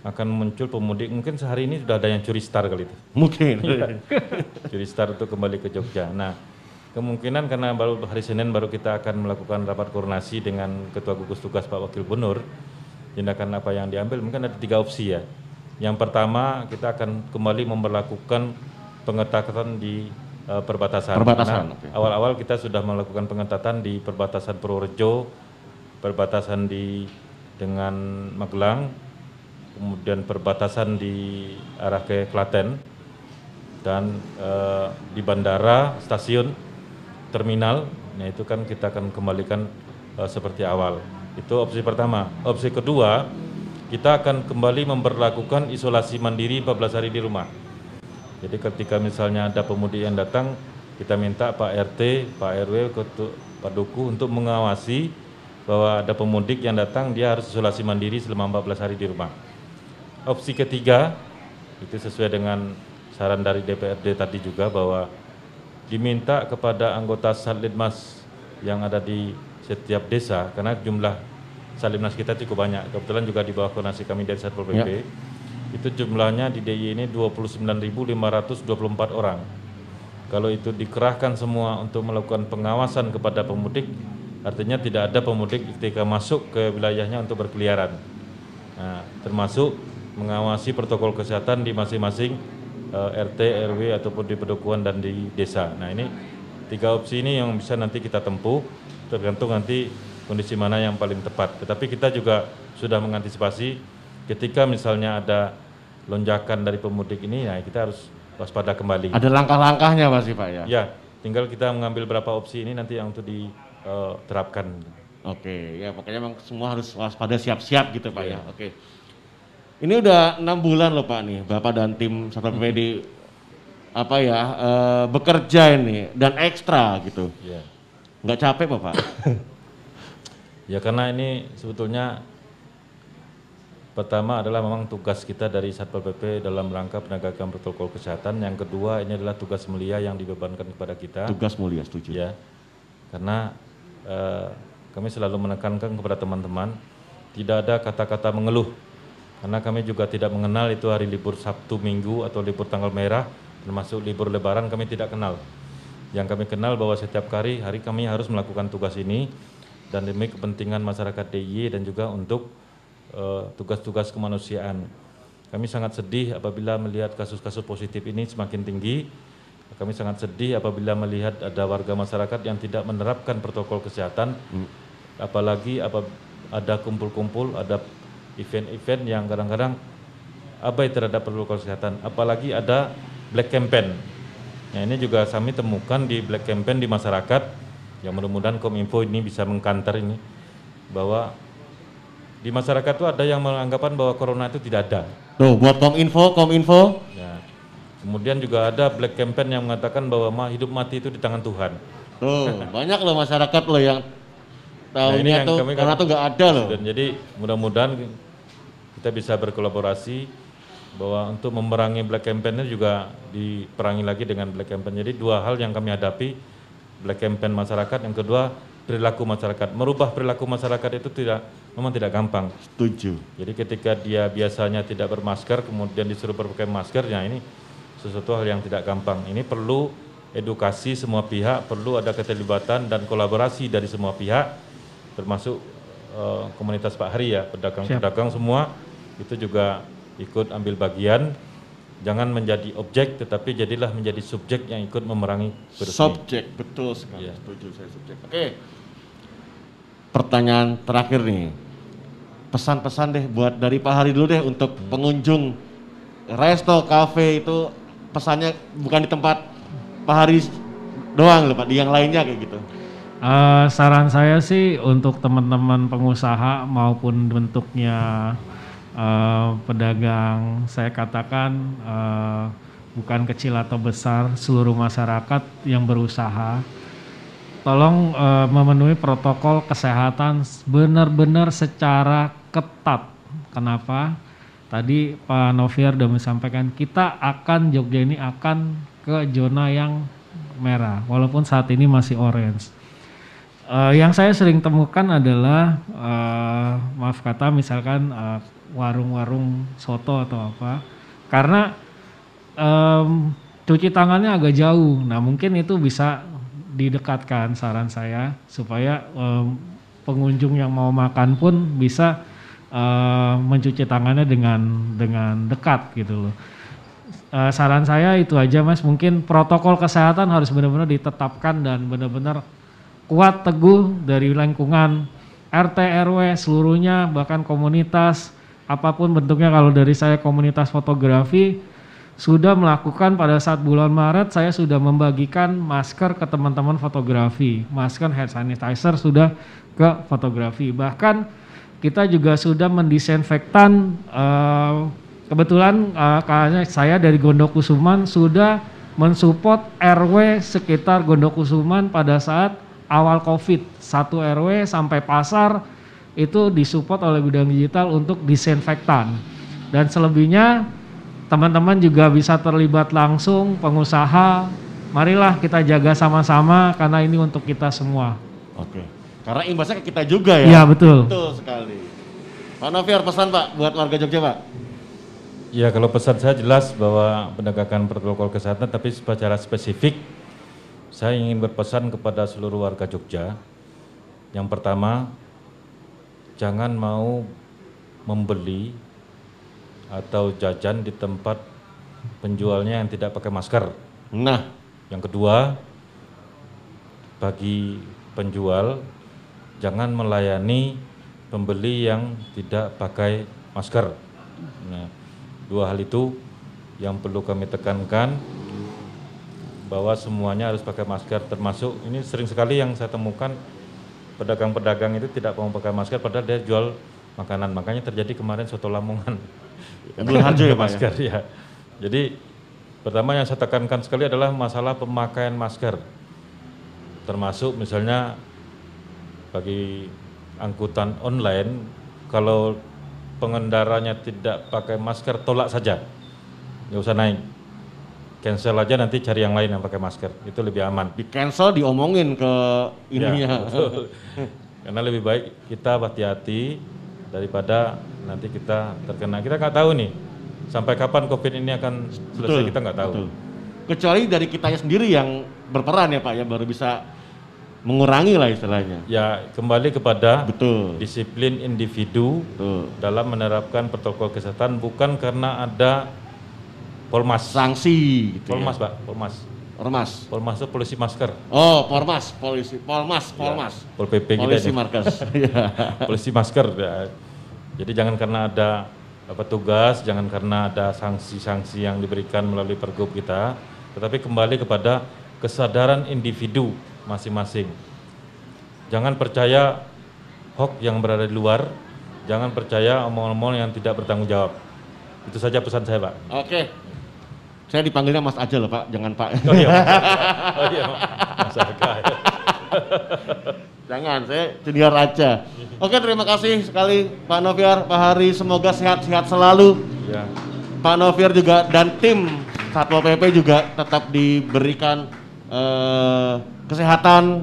akan muncul pemudik mungkin sehari ini sudah ada yang curi star kali itu. Mungkin. curi star untuk kembali ke Jogja. Nah, kemungkinan karena baru hari Senin baru kita akan melakukan rapat koordinasi dengan Ketua Gugus Tugas Pak Wakil Gubernur. Tindakan apa yang diambil mungkin ada tiga opsi ya. Yang pertama kita akan kembali memperlakukan pengetatan di eh, perbatasan. Perbatasan. Awal-awal kita sudah melakukan pengetatan di perbatasan Purworejo, perbatasan di dengan Magelang, kemudian perbatasan di arah ke Klaten dan eh, di bandara, stasiun, terminal. Nah itu kan kita akan kembalikan eh, seperti awal. Itu opsi pertama. Opsi kedua, kita akan kembali memperlakukan isolasi mandiri 14 hari di rumah. Jadi ketika misalnya ada pemudik yang datang, kita minta Pak RT, Pak RW, Pak Duku untuk mengawasi bahwa ada pemudik yang datang, dia harus isolasi mandiri selama 14 hari di rumah. Opsi ketiga, itu sesuai dengan saran dari DPRD tadi juga bahwa diminta kepada anggota Satlinmas yang ada di setiap desa, karena jumlah Satlinmas kita cukup banyak, kebetulan juga di bawah koordinasi kami dari Satpol PP, Ya. Itu jumlahnya di DIY ini 29.524 orang. Kalau itu dikerahkan semua untuk melakukan pengawasan kepada pemudik, artinya tidak ada pemudik ketika masuk ke wilayahnya untuk berkeliaran. Nah, termasuk mengawasi protokol kesehatan di masing-masing eh, RT, RW ataupun di pedukuhan dan di desa. Nah, ini tiga opsi ini yang bisa nanti kita tempuh, tergantung nanti kondisi mana yang paling tepat. Tetapi kita juga sudah mengantisipasi ketika misalnya ada lonjakan dari pemudik ini, nah kita harus waspada kembali. Ada langkah-langkahnya pasti Pak ya? Ya, tinggal kita mengambil berapa opsi ini nanti yang untuk diterapkan. Oke, ya pokoknya memang semua harus waspada siap-siap gitu Pak ya. Oke. Ini udah enam bulan loh Pak nih, Bapak dan tim Satpol PP di apa ya eh, bekerja ini dan ekstra gitu. Ya. Nggak capek Bapak? [laughs] Ya karena ini sebetulnya pertama adalah memang tugas kita dari Satpol PP dalam rangka penegakan protokol kesehatan. Yang kedua ini adalah tugas mulia yang dibebankan kepada kita. Tugas mulia setuju. Ya, karena eh, kami selalu menekankan kepada teman-teman tidak ada kata-kata mengeluh. Karena kami juga tidak mengenal itu hari libur Sabtu, Minggu atau libur tanggal merah, termasuk libur Lebaran kami tidak kenal. Yang kami kenal bahwa setiap hari hari kami harus melakukan tugas ini dan demi kepentingan masyarakat DIY dan juga untuk tugas-tugas kemanusiaan. Kami sangat sedih apabila melihat kasus-kasus positif ini semakin tinggi. Kami sangat sedih apabila melihat ada warga masyarakat yang tidak menerapkan protokol kesehatan, apalagi apa ada kumpul-kumpul, ada event-event yang kadang-kadang abai terhadap protokol kesehatan, apalagi ada black campaign. Nah ini juga kami temukan di black campaign di masyarakat, yang mudah-mudahan Kominfo ini bisa mengkanter ini, bahwa di masyarakat itu ada yang menganggapan bahwa corona itu tidak ada. Tuh buat Kominfo, Kominfo. Ya. Kemudian juga ada black campaign yang mengatakan bahwa hidup mati itu di tangan Tuhan. Tuh banyak loh masyarakat loh yang Nah, ini tahunya yang tuh kami karena tuh nggak ada loh. Dan jadi mudah-mudahan kita bisa berkolaborasi bahwa untuk memerangi black campaign ini juga diperangi lagi dengan black campaign. Jadi dua hal yang kami hadapi black campaign masyarakat, yang kedua perilaku masyarakat. Merubah perilaku masyarakat itu tidak memang tidak gampang. Setuju. Jadi ketika dia biasanya tidak bermasker, kemudian disuruh berpakai masker, ya ini sesuatu hal yang tidak gampang. Ini perlu edukasi semua pihak, perlu ada keterlibatan dan kolaborasi dari semua pihak, termasuk eh, komunitas Pak Hari ya, pedagang-pedagang semua itu juga ikut ambil bagian jangan menjadi objek tetapi jadilah menjadi subjek yang ikut memerangi virus ini. Subjek, betul sekali. Iya. Setuju saya subjek. Oke. Pertanyaan terakhir nih. Pesan-pesan deh buat dari Pak Hari dulu deh untuk Hmm. pengunjung resto, cafe itu pesannya bukan di tempat Pak Hari doang loh Pak, di yang lainnya kayak gitu. Eh, saran saya sih untuk teman-teman pengusaha maupun bentuknya eh, pedagang, saya katakan eh, bukan kecil atau besar, seluruh masyarakat yang berusaha, tolong eh, memenuhi protokol kesehatan benar-benar secara ketat. Kenapa? Tadi Pak Noviar sudah menyampaikan kita akan Jogja ini akan ke zona yang merah, walaupun saat ini masih orange. Eh, yang saya sering temukan adalah eh, maaf kata misalkan eh, warung-warung soto atau apa, karena em, cuci tangannya agak jauh. Nah mungkin itu bisa didekatkan saran saya supaya em, pengunjung yang mau makan pun bisa eh, mencuci tangannya dengan dengan dekat gitu loh. Eh, saran saya itu aja mas, mungkin protokol kesehatan harus benar-benar ditetapkan dan benar-benar kuat teguh dari lingkungan RT RW seluruhnya bahkan komunitas apa pun bentuknya kalau dari saya komunitas fotografi sudah melakukan pada saat bulan Maret saya sudah membagikan masker ke teman-teman fotografi. Masker hand sanitizer sudah ke fotografi. Bahkan kita juga sudah mendisinfektan eh, kebetulan eh, kayaknya saya dari Gondokusuman sudah mensupport RW sekitar Gondokusuman pada saat awal COVID. Satu RW sampai pasar itu disupport oleh bidang digital untuk disinfektan dan selebihnya teman-teman juga bisa terlibat langsung pengusaha marilah kita jaga sama-sama karena ini untuk kita semua Oke. Karena imbasnya ke kita juga ya. iya betul Betul sekali. Pak Noviar pesan Pak buat warga Jogja Pak. Ya kalau pesan saya jelas bahwa penegakan protokol kesehatan tapi secara spesifik saya ingin berpesan kepada seluruh warga Jogja. Yang pertama, jangan mau membeli atau jajan di tempat penjualnya yang tidak pakai masker. Nah, Yang kedua, bagi penjual jangan melayani pembeli yang tidak pakai masker. Nah, dua hal itu yang perlu kami tekankan bahwa semuanya harus pakai masker termasuk ini sering sekali yang saya temukan pedagang-pedagang itu tidak mau pakai masker padahal dia jual makanan. Makanya terjadi kemarin soto lamongan. Harjo ya ya? masker ya. Jadi pertama yang saya tekankan sekali adalah masalah pemakaian masker. Termasuk misalnya bagi angkutan online kalau pengendaranya tidak pakai masker tolak saja. Nggak usah naik cancel aja nanti cari yang lain yang pakai masker itu lebih aman di cancel diomongin ke ininya. Ya, betul. [laughs] Karena lebih baik kita hati-hati daripada nanti kita terkena. Kita nggak tahu nih sampai kapan COVID ini akan selesai kita nggak tahu. betul. Kecuali dari kitanya sendiri yang berperan ya Pak ya baru bisa mengurangi lah istilahnya. Ya kembali kepada Betul. disiplin individu Betul. dalam menerapkan protokol kesehatan bukan karena ada polmas. Sanksi gitu Polmas ya. pak, polmas. Ormas. Polmas itu polisi masker. Oh, Polmas, polisi, Polmas, Polmas. Pol PP Polisi markas. [laughs] Iya. polisi masker ya. Jadi jangan karena ada petugas, jangan karena ada sanksi-sanksi yang diberikan melalui pergub kita, tetapi kembali kepada kesadaran individu masing-masing. Jangan percaya hoax yang berada di luar, jangan percaya omong-omong yang tidak bertanggung jawab. Itu saja pesan saya, Pak. Oke. Saya dipanggilnya Mas aja loh Pak, jangan Pak. Oh iya, [laughs] oh iya, Mas Aga. [laughs] Jangan, saya junior aja. Oke, terima kasih sekali Pak Noviar, Pak Hari. Semoga sehat-sehat selalu. Ya. Pak Noviar juga dan tim Satpol PP juga tetap diberikan eh, kesehatan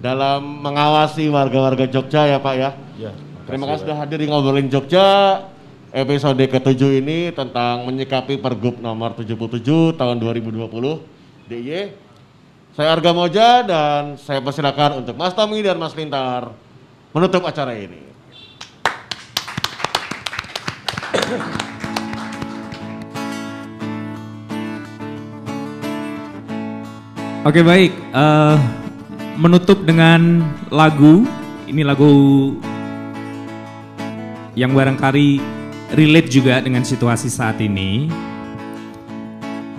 dalam mengawasi warga-warga Jogja ya Pak ya. Ya, Terima kasih sudah hadir di ngobrolin Jogja episode ke-7 ini tentang menyikapi Pergub nomor 77 tahun 2020 DIY. Saya Arga Moja dan saya persilakan untuk Mas Tommy dan Mas Lintar menutup acara ini. Oke baik, uh, menutup dengan lagu. Ini lagu yang barangkali relate juga dengan situasi saat ini.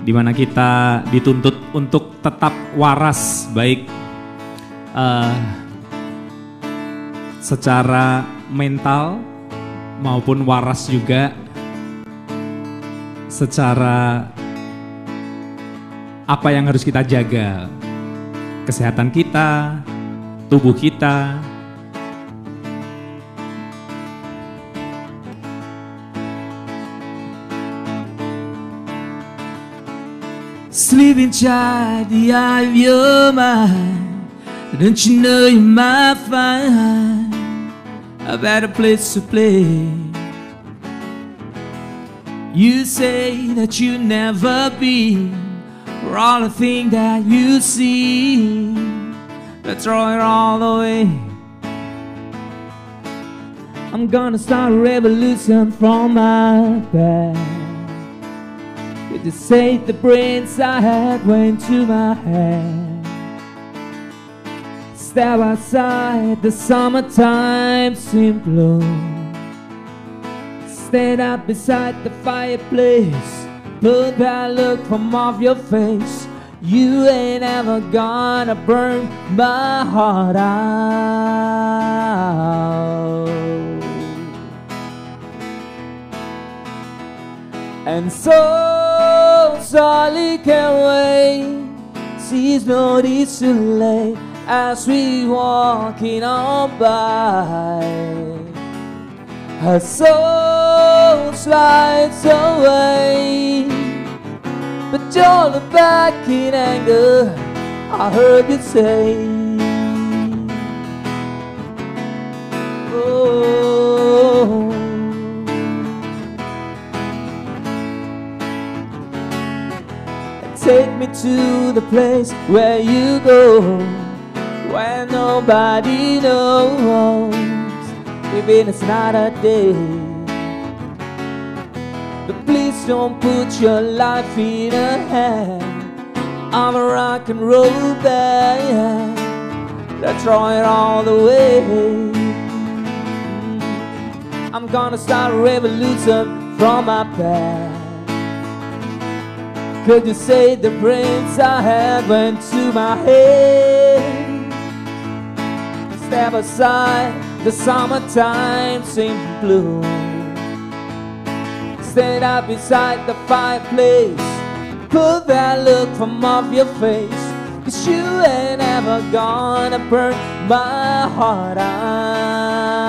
Di mana kita dituntut untuk tetap waras baik eh, secara mental maupun waras juga secara apa yang harus kita jaga. Kesehatan kita, tubuh kita. Sleep inside the eye of your mind. Don't you know you might find a better place to play? You say that you never be for all the things that you see. But throw it all away. I'm gonna start a revolution from my To say the brains I had went to my head. Step outside, the summertime seemed bloom. Stand up beside the fireplace. Put that look from off your face. You ain't ever gonna burn my heart out. And so Sally can wait. She's not it's too late as we walking on by. Her soul slides away, but you're back in anger. I heard you say. Oh. Take me to the place where you go, where nobody knows, even it's not a day. But please don't put your life in a hand of a rock and roll band. Let's throw it all the way. Mm. I'm gonna start a revolution from my past. Could you say the brains I have went to my head? Step aside, the summertime seemed blue. Stand up beside the fireplace. Put that look from off your face. Cause you ain't ever gonna burn my heart out.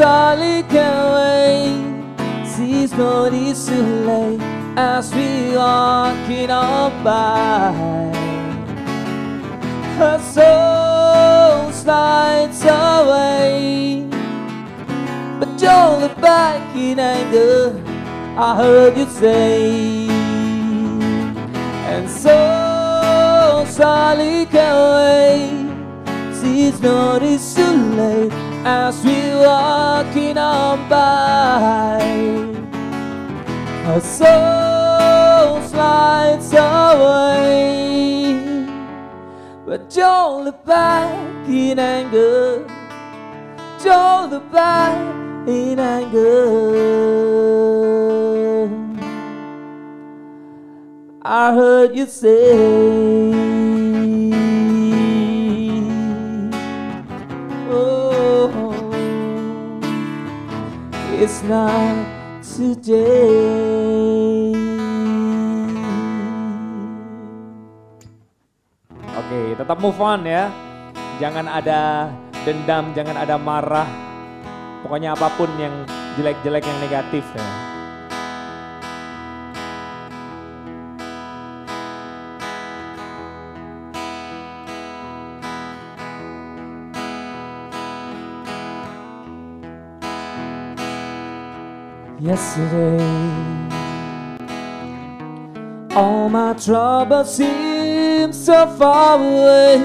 Sally can wait. She's not it's too late as we walking on by. Her soul slides away, but don't look back in anger. I heard you say, and so Sally can wait. She's not it's too late as we walking on by. Her soul slides away, but don't look back in anger. Don't look back in anger. I heard you say. It's not today. Oke, tetap move on ya. Jangan ada dendam, jangan ada marah. Pokoknya apa pun yang jelek-jelek yang negatif ya. Yesterday. All my troubles seem so far away.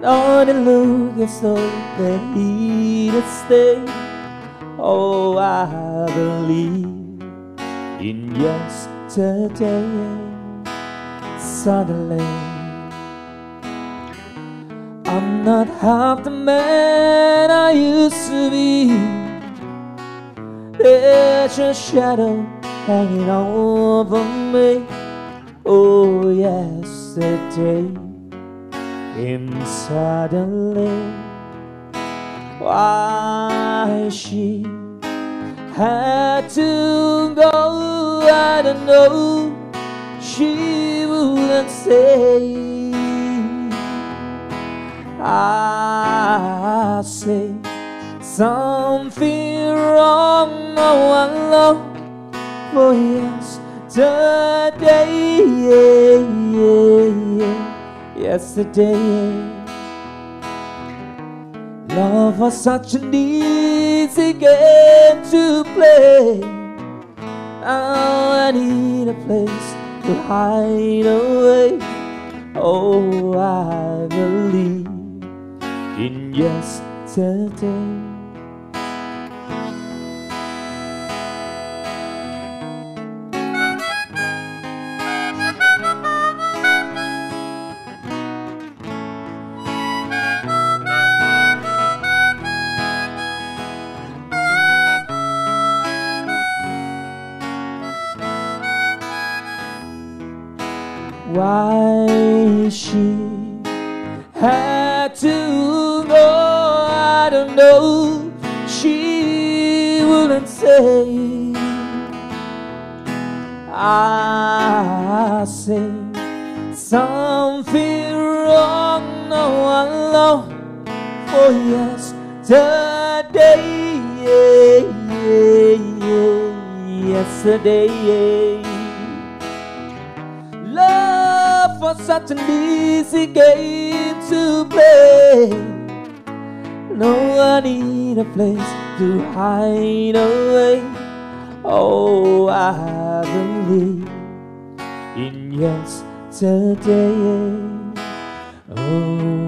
Lord, it look as though to stay. Oh, I believe in yesterday. Suddenly, I'm not half the man I used to be. There's a shadow hanging over me. Oh, yesterday came suddenly. Why she had to go, I don't know. She wouldn't say. I say something wrong, oh, no one oh, know. For yesterday, yeah, yeah, yeah, yesterday. Love was such an easy game to play. Now I need a place to hide away. Oh, I believe in yesterday. Why she had to go, I don't know. She wouldn't say. I say something wrong, no one know. For yesterday, yeah, yeah, yeah, yesterday. Such an easy game to play. No, I need a place to hide away. Oh, I believe in yesterday. Oh,